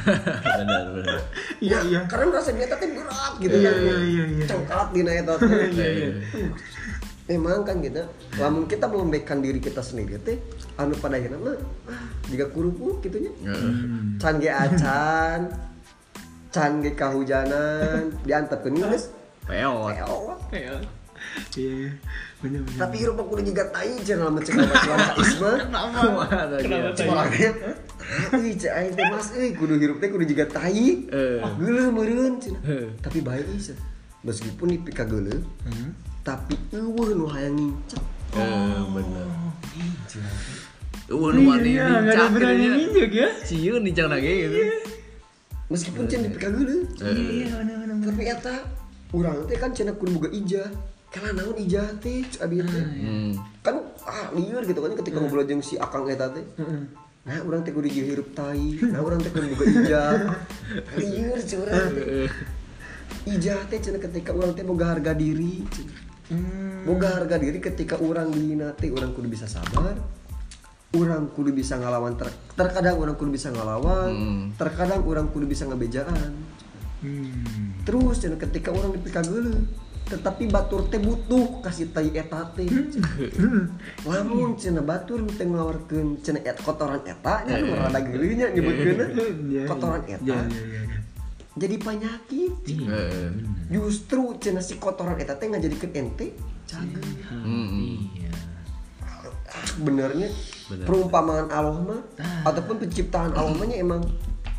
benar benar Iya Ya, iya. Karena merasa dia teh berat gitu Iya, kan. iya, iya, iya. Cengkalat dina eta teh. Iya iya. Memang kan kita, lamun kita melembekkan diri kita sendiri teh, anu pada akhirnya mah, ah, jika kurupuk gitu nya. Can ge acan, can ge kahujanan, diantepkeun geus. peot Peot. Iya. Iya. Benar benar. Tapi hirup kudu jiga tai cenah lamun cek baturan kaisma. Kumaha Kenapa? Orangnya, euy cek aing teh Mas euy kudu hirup teh kudu jiga tai. Eh. Geuleuh meureun cenah. Eh. Tapi bae ieu. Meskipun dipika geuleuh, Hmm. tapi eueuh nu hayang ngincak. Eh, bener Wah, nu wani Iya, ada nincak berani gitu nya. nginjek ya. Sieun nincak lagi gitu. Meskipun cenah dipika geuleuh. Iya benar benar. tapi eta urang teh kan cenah kudu boga ijah. Kala naon ijah teh abi teh? Hmm. kan ah lieur gitu kan ketika ngobrol jeung si akang eta teh. Nah urang teh kudu hirup tai. Nah urang teh kudu boga ijah. Lieur cek urang teh ijah teh cenah ketika urang teh boga harga diri cenah. boga harga diri ketika urang dihina teh urang kudu bisa sabar urang kudu bisa ngalawan ter- terkadang urang kudu bisa ngalawan terkadang urang kudu bisa ngebejaan. Hmm. terus cenah ketika orang dipika geuleuh tetapi batur teh butuh kasih tai eta teh. Lamun cenah batur teh ngawarkeun cenah et kotoran eta nya nu rada nyebutkeunna Iya, kotoran iya. eta. Iya iya iya. jadi penyakit. Justru cenah si kotoran eta teh ngajadikeun ente cager Iya. benernya Bener. perumpamaan Allah mah ataupun penciptaan Allah mah nya emang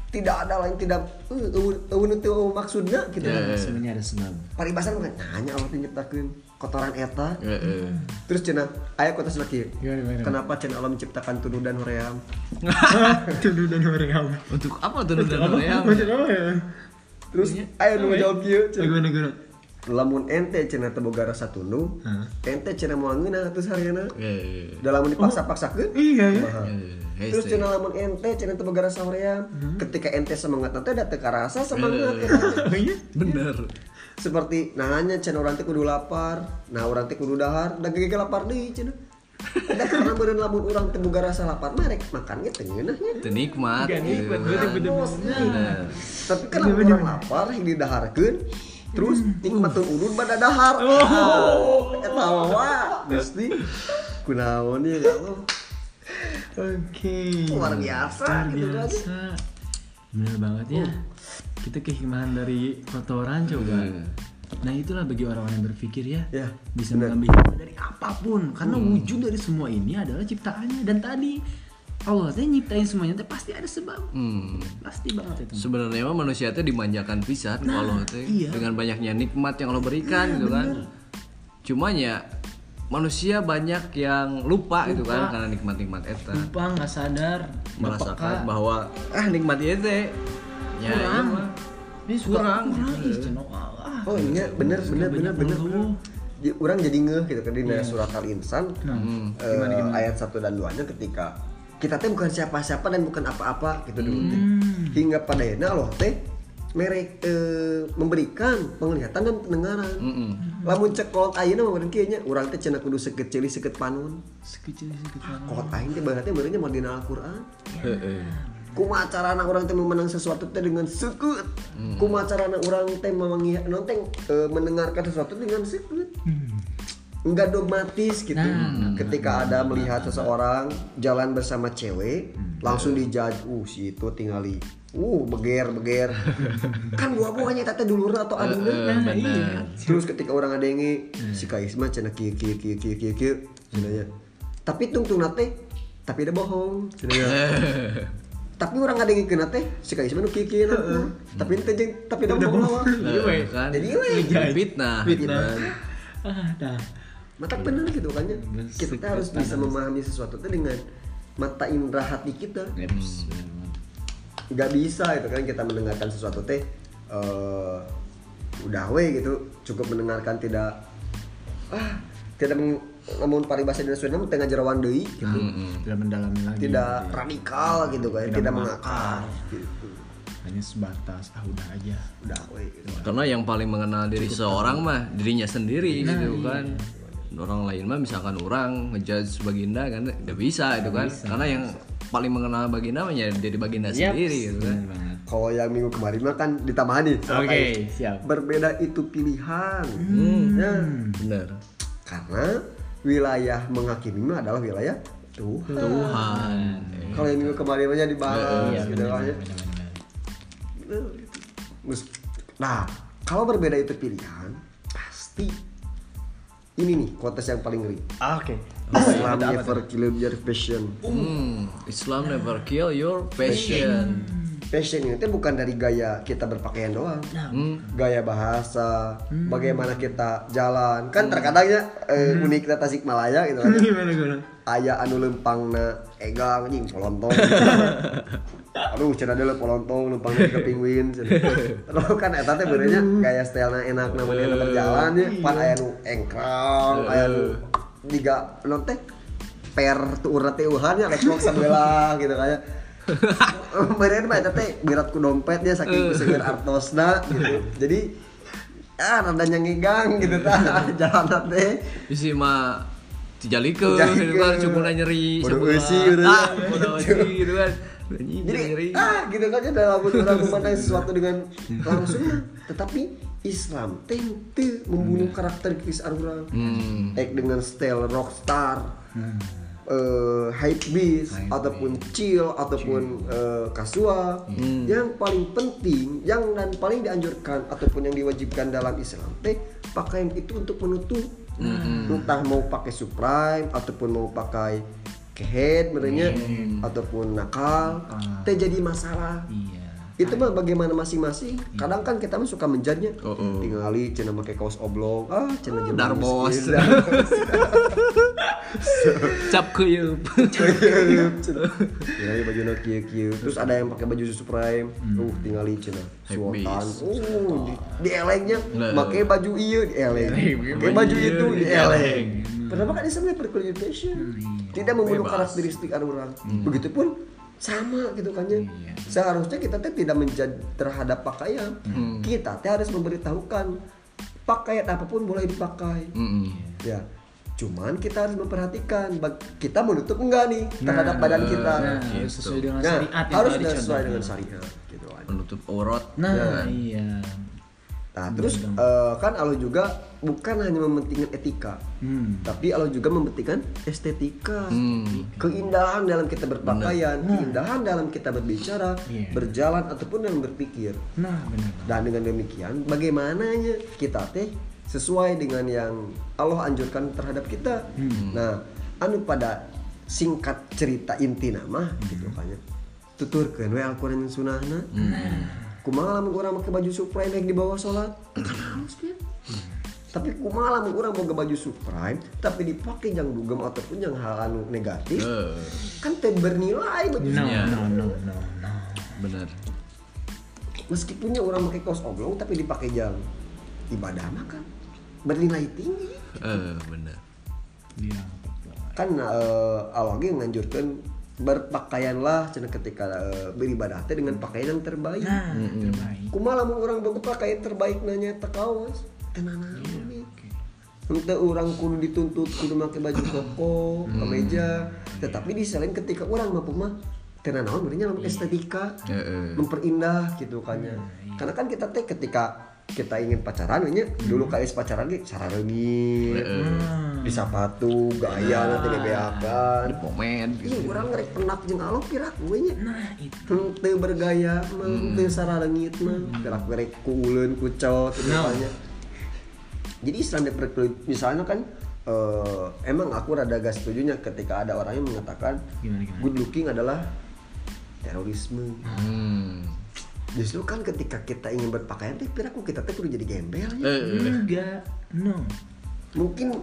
tidak ada lain tidak eh eueuh eueuh teu maksudna gitu Ya, ya. Sebenarnya ada sebab. paribasan mah nanya Allah teh nyiptakeun kotoran eta Eh, eh. terus cenah aya kota laki Gimana, gimana? kenapa cenah Allah menciptakan tuduh dan hoream Tuduh dan hoream. Untuk apa tuh dan ya? Ya? terus ayo nu jawab cenah. Gimana gimana? Lamun ente cenah teu boga rasa tunduh Hah? ente cenah moal ngeunah terus hareuna Eh. da lamun dipaksa-paksakeun Iya ya. Eh, Terus hese. cenah lamun ente cenah teu boga rasa hoream ketika ente semangat nanti da teu karasa semangat Eh. eta. Oh iya. Bener. seperti nanya cenah urang teh kudu lapar nah urang teh kudu dahar da gege lapar deui cenah Ada karena beureun lamun urang teu boga rasa lapar mah rek makannya teu ngeunah nya Itu nikmat. Gak gitu. nikmat. Bener. tapi kan lamun urang lapar yang didaharkeun terus nikmatun udun pada dahar oh eta mah gusti kunaon ya Allah Oke. Luar biasa, Luar gitu biasa. Bener banget ya. Kita kehikmahan dari kotoran coba. Hmm. Nah itulah bagi orang-orang yang berpikir ya, Ya, bisa mengambil hikmah dari apa pun. Karena wujud dari semua ini adalah ciptaannya. Dan tadi Allah teh nyiptain semuanya teh pasti ada sebab. Hmm. Pasti banget itu. Sebenarnya mah manusia itu dimanjakan pisan kalau teh iya. dengan banyaknya nikmat yang Allah berikan gitu kan. Cuma ya manusia banyak yang lupa, gitu kan karena nikmat-nikmat eta lupa nggak sadar merasakan bahwa ah nikmat ieu teh ya iya kurang ini Kurang. kurang ah. oh iya bener bener bener bener orang jadi ngeh gitu kan di Iya. surat al insan Hmm. eh, ayat 1 dan 2 nya ketika kita teh bukan siapa-siapa dan bukan apa-apa gitu dulu teh. Hmm. hingga pada akhirnya Allah teh merek eh, memberikan penglihatan dan pendengaran. Mm-mm. lamun cek kolot ayeuna mah meureun kieu nya urang teh cenah kudu sekecil seket panun. Sekecil sekecil kolot aing teh berarti beureunya mau dina Al-Qur'an Heeh. kumaha carana orang teh memenang sesuatu teh dengan sekut? Kumaha carana orang teh memangi non teh eh, mendengarkan sesuatu dengan sekut enggak dogmatis gitu. Ketika ada melihat seseorang jalan bersama cewek langsung dijudge uh si itu tinggali uh beger beger. Kan gua bukannya tete dulur atau aduna Nah, iya. Terus ketika orang ada yang si Kaisma cenah kieu kieu kieu kieu kieu tapi tungtung nate tapi ada bohong tapi orang ada yang kena teh si Kaisma nu kieu kieu na tapi teh tapi ada bohong. lawan Heeh, kan. Jadi we. fitnah. Fitnah. Ah dah mata bener gitu kan ya? Kita harus bisa memahami sesuatu teh dengan mata indera hati kita. Yeps, nggak bisa itu kan kita mendengarkan sesuatu teh eh udah we gitu cukup mendengarkan tidak ah tidak meng, namun paribasa dan Sunda mah tengah jerawan deui gitu. Tidak mendalami lagi. Tidak gitu ya. radikal gitu kan Tidak tidak, mengakar. gitu. Hanya sebatas ah udah aja. Udah we gitu. karena yang paling mengenal diri seorang mah dirinya sendiri Nah, gitu iya. kan orang lain mah misalkan orang ngejudge baginda kan nggak bisa itu kan. Karena yang paling mengenal baginda mah ya diri baginda Yaps, sendiri gitu kan. bener kalau yang minggu kemarin mah kan ditambahan nih. Oke, kayak, siap. berbeda itu pilihan. Hmm. Ya, bener karena wilayah menghakimi mah adalah wilayah Tuhan. Tuhan. Kalau yang minggu kemarin mah dibahas iya gitu kan. ya. benar Bener, gitu. Mus- Nah, kalau berbeda itu pilihan, pasti ini nih kotes yang paling ngeri. Ah, oke Islam never kill your passion. Hmm, Islam never kill your passion Passion itu bukan dari gaya kita berpakaian doang. Hmm. Gaya bahasa, bagaimana kita jalan. Kan terkadangnya eh, unik kita Tasikmalaya gitu kan. gimana gimana Aya anu lempangna egang anjing polontong. Aduh, cenah deuleu polontong lempangna ke penguin. Terus kan eta teh beureunya gaya stylena enak namanya berjalan ya. Pan aya nu engkrang, aya nu diga non teh per tu urat teh uhan ya sambelah gitu kayak Meren mah eta teh berat ku dompetnya saking seger artosna gitu. Jadi ah rada nyangigang gitu tah jalan teh. isi mah dijalikeun gitu kan cukupnya nyeri sebelah. eusi gitu. ah gitu kan jadi ah gitu kan ya dalam orang memandang sesuatu dengan langsung tetapi Islam teh teu membunuh karakter kis orang hmm. Ek dengan style rockstar eh hype beast ataupun chill ataupun eh, casual yang paling penting yang dan paling dianjurkan ataupun yang diwajibkan dalam Islam teh pakaian itu untuk menutup. Entah mau pakai supreme ataupun mau pakai kehead merenya ataupun nakal teh jadi masalah. Iya. Itu mah bagaimana masing-masing. Kadang kan kita mah suka menjadinya Oh, oh. tingali cina pakai kaos oblong. Ah cina jelma Darbos. miskin. cap kuyup. Tingali baju no kieu kieu terus ada yang pakai baju susu prime. Uh tingali cina. Suotan. Hypebeast. uh di, di elengnya. Nah. pakai baju ieu di eleng. Pakai baju baju itu di eleng. kenapa kan Islam peculiar fashion tidak membunuh Bebas. karakteristik orang begitupun sama gitu kan ya Iya. seharusnya kita teh tidak menjadi terhadap pakaian. Kita teh harus memberitahukan pakaian apa pun boleh dipakai. Mm-mm. ya. Cuman kita harus memperhatikan kita menutup enggak nih terhadap badan kita? nah, Gitu. sesuai dengan Nah, syariat yang harus sesuai dengan syariat gitu kan menutup aurat nah iya nah terus eh, kan Allah juga bukan hanya mementingkan etika hmm. tapi Allah juga mementingkan estetika Hmm. keindahan dalam kita berpakaian keindahan dalam kita berbicara Iya. berjalan ataupun dalam berpikir. Nah benar. Dan dengan demikian bagaimananya kita teh sesuai dengan yang Allah anjurkan terhadap kita. Nah anu pada singkat cerita inti nama gitu kan ya. Tuturkeun we Al-Qur'an sunnahna kumaha lamun urang make baju supreme naik di bawah sholat kan tapi kumaha lamun urang boga baju Supreme tapi dipakai yang dugem ataupun yang hal anu negatif kan teu bernilai baju No, Iya. no, no, no, no. bener. meskipunnya orang pakai kaos oblong tapi dipakai jam ibadah mah kan bernilai tinggi Eh, bener. Iya. kan eh, Allah ge nganjurkeun berpakaianlah cenah ketika eh, beribadah teh dengan pakaian yang terbaik. Nah, terbaik. kumaha lamun urang boga pakaian terbaik nanya teu kaos tenana Untuk orang kudu dituntut kudu make baju koko, kemeja, tetapi di selain ketika orang mampu mah tenan naon berinya lamun estetika, Eh, eh. memperindah gitu kan ya. Karena kan kita teh ketika kita ingin pacaran nya dulu kayak pacaran ge sararengit, di sepatu, gaya nanti bebeakan. Di pomen Iya, gitu. orang ngerek penak jeung alo pirak gue nya. Nah, itu. Henteu bergaya, mah henteu sararengit mah, pirak ngerek ku uleun ku cot gitu No. kan ya. Jadi Islam misalnya kan eh, emang aku rada gak setujunya ketika ada orang yang mengatakan Gimana, gimana? good looking adalah terorisme. Hmm. Justru kan ketika kita ingin berpakaian teh piraku kita kudu jadi gembel ya. Eh, eh. Enggak, no. Mungkin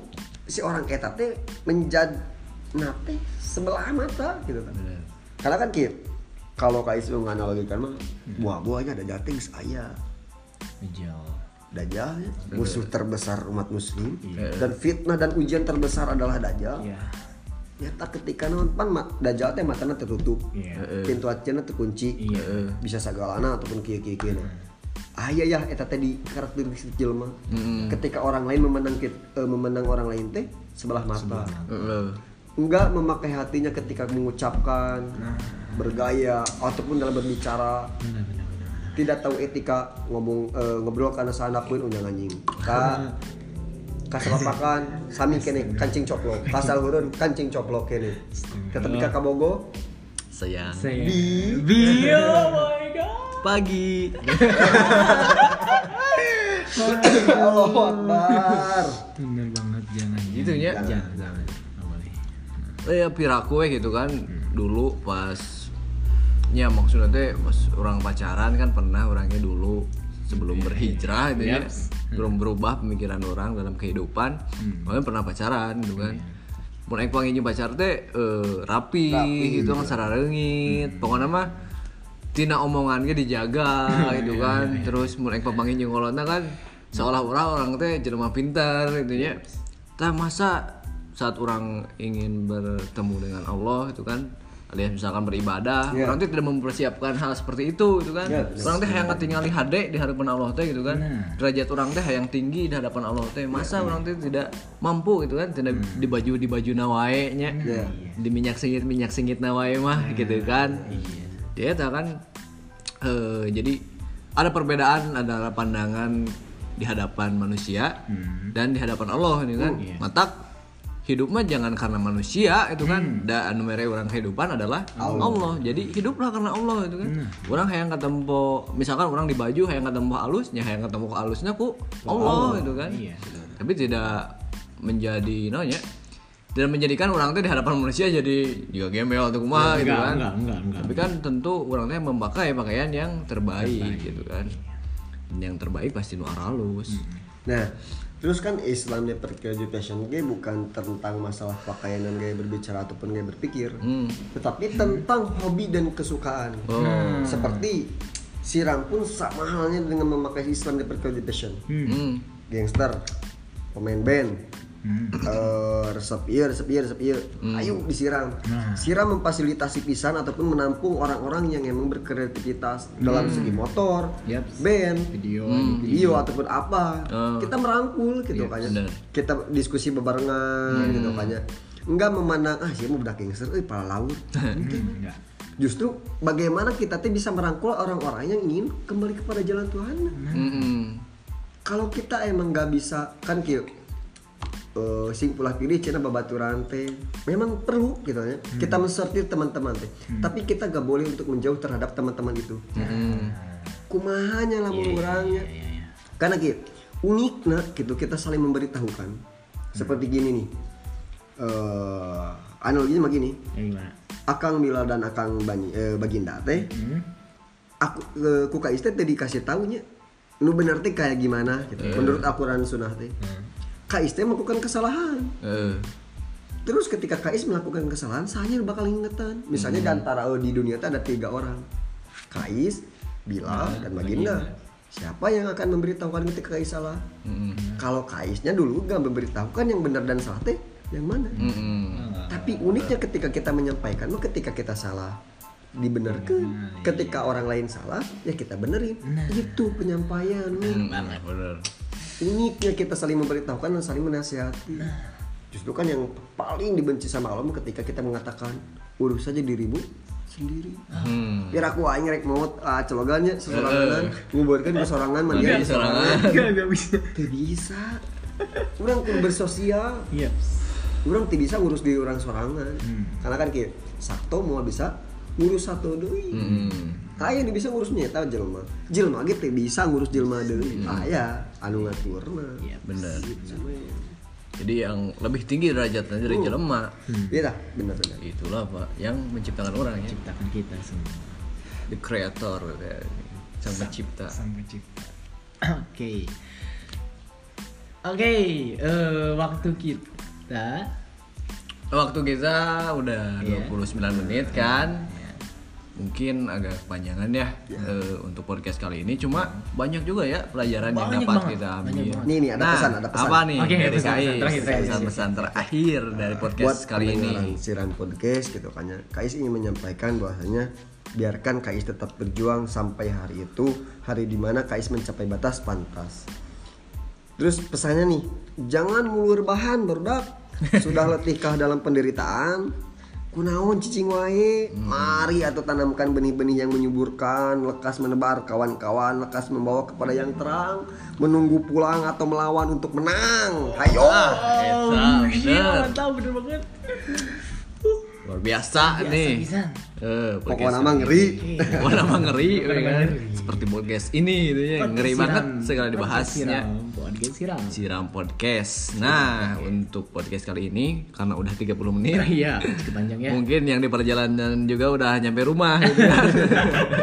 si orang eta teh menjad nate sebelah mata gitu kan. Bener. Karena kan Kip, kalau kayak itu nganalogikan mah buah-buahnya ada jating Bejo. Dajjal ya, musuh terbesar umat muslim Iya. dan fitnah dan ujian terbesar adalah Dajjal. Iya. Nyata ketika non pan ma- Dajjal teh matanya tertutup, Iya. pintu acana terkunci, Iya. bisa sagalana ataupun kieu kieu kieu. Ah iya ya, eta teh di karakteristik jelema. Ketika orang lain memandang eh, memandang orang lain teh sebelah mata. Eh, eh. Enggak memakai hatinya ketika mengucapkan, bergaya ataupun dalam berbicara. Benar, benar, benar. tidak tahu etika ngomong eh, ngobrol karena sana pun unyang anjing ka kasalapakan sami kene kancing coplok kasalureun kancing coplok kene tetapi kakak bogo Sayang. Saya. Bi- Bi. Oh my god. Pagi. Allahu Akbar Bener banget jangan. Gitu nya. Jangan, jangan. Eh, ya gitu kan dulu pas ya maksudnya teh pas orang pacaran kan pernah orangnya dulu sebelum berhijrah gitu ya Yaps. belum berubah pemikiran orang dalam kehidupan. Orang pernah pacaran gitu kan. Mun aing pacar teh eh, rapi, gitu kan sararengit pokoknya mah tina omongan ge dijaga gitu kan. terus mun aing papanggih jeung ngolonna kan seolah orang orang teh jelema pintar gitu ya tah masa saat orang ingin bertemu dengan Allah itu kan alias misalkan beribadah Ya. orang tuh tidak mempersiapkan hal seperti itu gitu kan? Ya, orang teh hayang ketinggali hade di hadapan Allah teh gitu kan? Nah. derajat orang teh hayang tinggi di hadapan Allah teh. Masa orang teh tidak mampu gitu kan? Tidak di baju di baju nawae nya Ya. di minyak singit minyak singit nawae mah gitu kan? dia tak kan eh, jadi ada perbedaan ada pandangan di hadapan manusia dan di hadapan Allah ini kan? Matak hidup mah jangan karena manusia itu kan. Da anu mere orang kehidupan adalah Allah. jadi hiduplah karena Allah itu kan. Orang hayang ketemu misalkan orang di baju hayang ketemu halusnya hayang ketemu halusnya ku Allah itu kan. Iya. tapi tidak menjadi namanya tidak menjadikan orang teh di hadapan manusia jadi juga gembel atau kumaha gitu kan. enggak, enggak, enggak. tapi kan tentu orang teh memakai pakaian yang terbaik, gitu kan. Dan yang terbaik pasti nu halus nah terus kan Islam di education ge bukan tentang masalah pakaian dan gaya berbicara ataupun gaya berpikir Hmm. tetapi tentang hobi dan kesukaan Oh. seperti siram pun sama halnya dengan memakai Islam di education Hmm. gangster pemain band eh resep iya resep iya resep iya ayo disiram siram memfasilitasi pisan ataupun menampung orang-orang yang emang berkreativitas dalam segi motor Yaps. band Video. video ataupun apa Oh. kita merangkul gitu kan ya. bener. kita diskusi bebarengan gitu kan ya enggak memandang ah siapa budak gangster eh pala laut Enggak. justru bagaimana kita tuh bisa merangkul orang-orang yang ingin kembali kepada jalan Tuhan Hmm. kalau kita emang nggak bisa kan eh sing pulah pilih cina babaturan teh memang perlu gitu ya. Kita mensortir teman-teman teh. Tapi kita gak boleh untuk menjauh terhadap teman-teman itu. Hmm. kumahanya lah orangnya karena gitu uniknya gitu kita saling memberitahukan. Seperti gini nih. Eh analoginya begini. Ya gimana? akang Bilal dan akang Bani, eh, Baginda teh. Hmm? aku eh, ku ka istri teh dikasih tahunya nu bener teh kayak gimana? Gitu. Menurut Al-Qur'an Sunnah teh. Kais teh melakukan kesalahan. Eh, Terus ketika Kais melakukan kesalahan, saya bakal ingetan. Misalnya di antara oh, di dunia itu ada tiga orang. Kais, Bilal, dan Baginda. Siapa yang akan memberitahukan ketika Kais salah? mm, Kalau Kaisnya dulu gak memberitahukan yang benar dan salah teh yang mana? mm, mm. Tapi uniknya ketika kita menyampaikan, ketika kita salah dibenarkan. Ketika orang lain salah, ya kita benerin. Itu penyampaian. Mm, bener. Uniknya kita saling memberitahukan dan saling menasihati. Justru kan yang paling dibenci sama Allah ketika kita mengatakan urus saja dirimu sendiri. Hmm. Biar aku aing rek mau ah, celogannya sesorangan, nguburkeun ke sorangan sorangan. Enggak, enggak bisa. Teu bisa. Urang kudu bersosial. Iya. Urang teu bisa ngurus diri orang sorangan. Karena kan kieu, sakto mau bisa ngurus satu deui. Mm. Aya nu bisa ngurus nyata jelema. Jelema ge teu bisa ngurus jelema deui. Aya anu ngaturna. Iya, Bener. Jadi yang lebih tinggi derajatnya dari jelema. Iya dah, benar-benar. Itulah Pak yang menciptakan orang ya. Ciptakan kita semua. The creator kayak sang pencipta. Sang pencipta. Oke. Oke, eh, waktu kita Waktu kita udah Iya. 29 menit kan. Mungkin agak kepanjangan ya eh, untuk podcast kali ini. Cuma banyak juga ya pelajaran yang Banyak dapat banget, kita ambil. Nih, nih, ada Nah, pesan, ada pesan. Apa nih Oke, dari pesan-pesan Kais? terakhir, terakhir. Pesan-pesan terakhir dari podcast buat kali ini. siaran podcast gitu kan ya. Kais ingin menyampaikan bahwasanya biarkan Kais tetap berjuang sampai hari itu hari di mana Kais mencapai batas pantas. Terus pesannya nih, jangan mulur bahan berdak. Sudah letihkah dalam penderitaan? Kunaon cicing wae, mari atau tanamkan benih-benih yang menyuburkan, lekas menebar kawan-kawan, lekas membawa kepada yang terang, menunggu pulang atau melawan untuk menang. Hayo. Ah, Eta, Iya, bener. mantap bener banget. Luar biasa, nih. pisan. Eh, Pokoknya podcast nama ngeri. Wah nama ngeri, kan? ngeri. Seperti podcast ini gitu ya, ngeri Podcast banget siram. segala dibahasnya. siram. Podcast siram. Siram podcast. Nah, untuk podcast kali ini karena udah 30 menit, Iya, panjang ya. mungkin yang di perjalanan juga udah nyampe rumah gitu kan.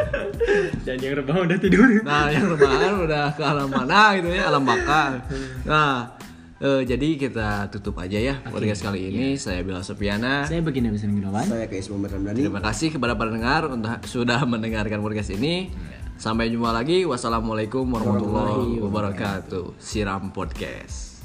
Dan yang rebah udah tidur. Nah, yang rebahan udah ke alam mana gitu ya, alam baka. Nah, eh, jadi kita tutup aja ya podcast kali ini. Saya Bila Sopiana. Saya begini bisa Gunawan. Saya Kais Muhammad Ramdhani. Terima kasih kepada pendengar untuk sudah mendengarkan podcast ini. Sampai jumpa lagi. Wassalamualaikum warahmatullahi wabarakatuh. Siram podcast.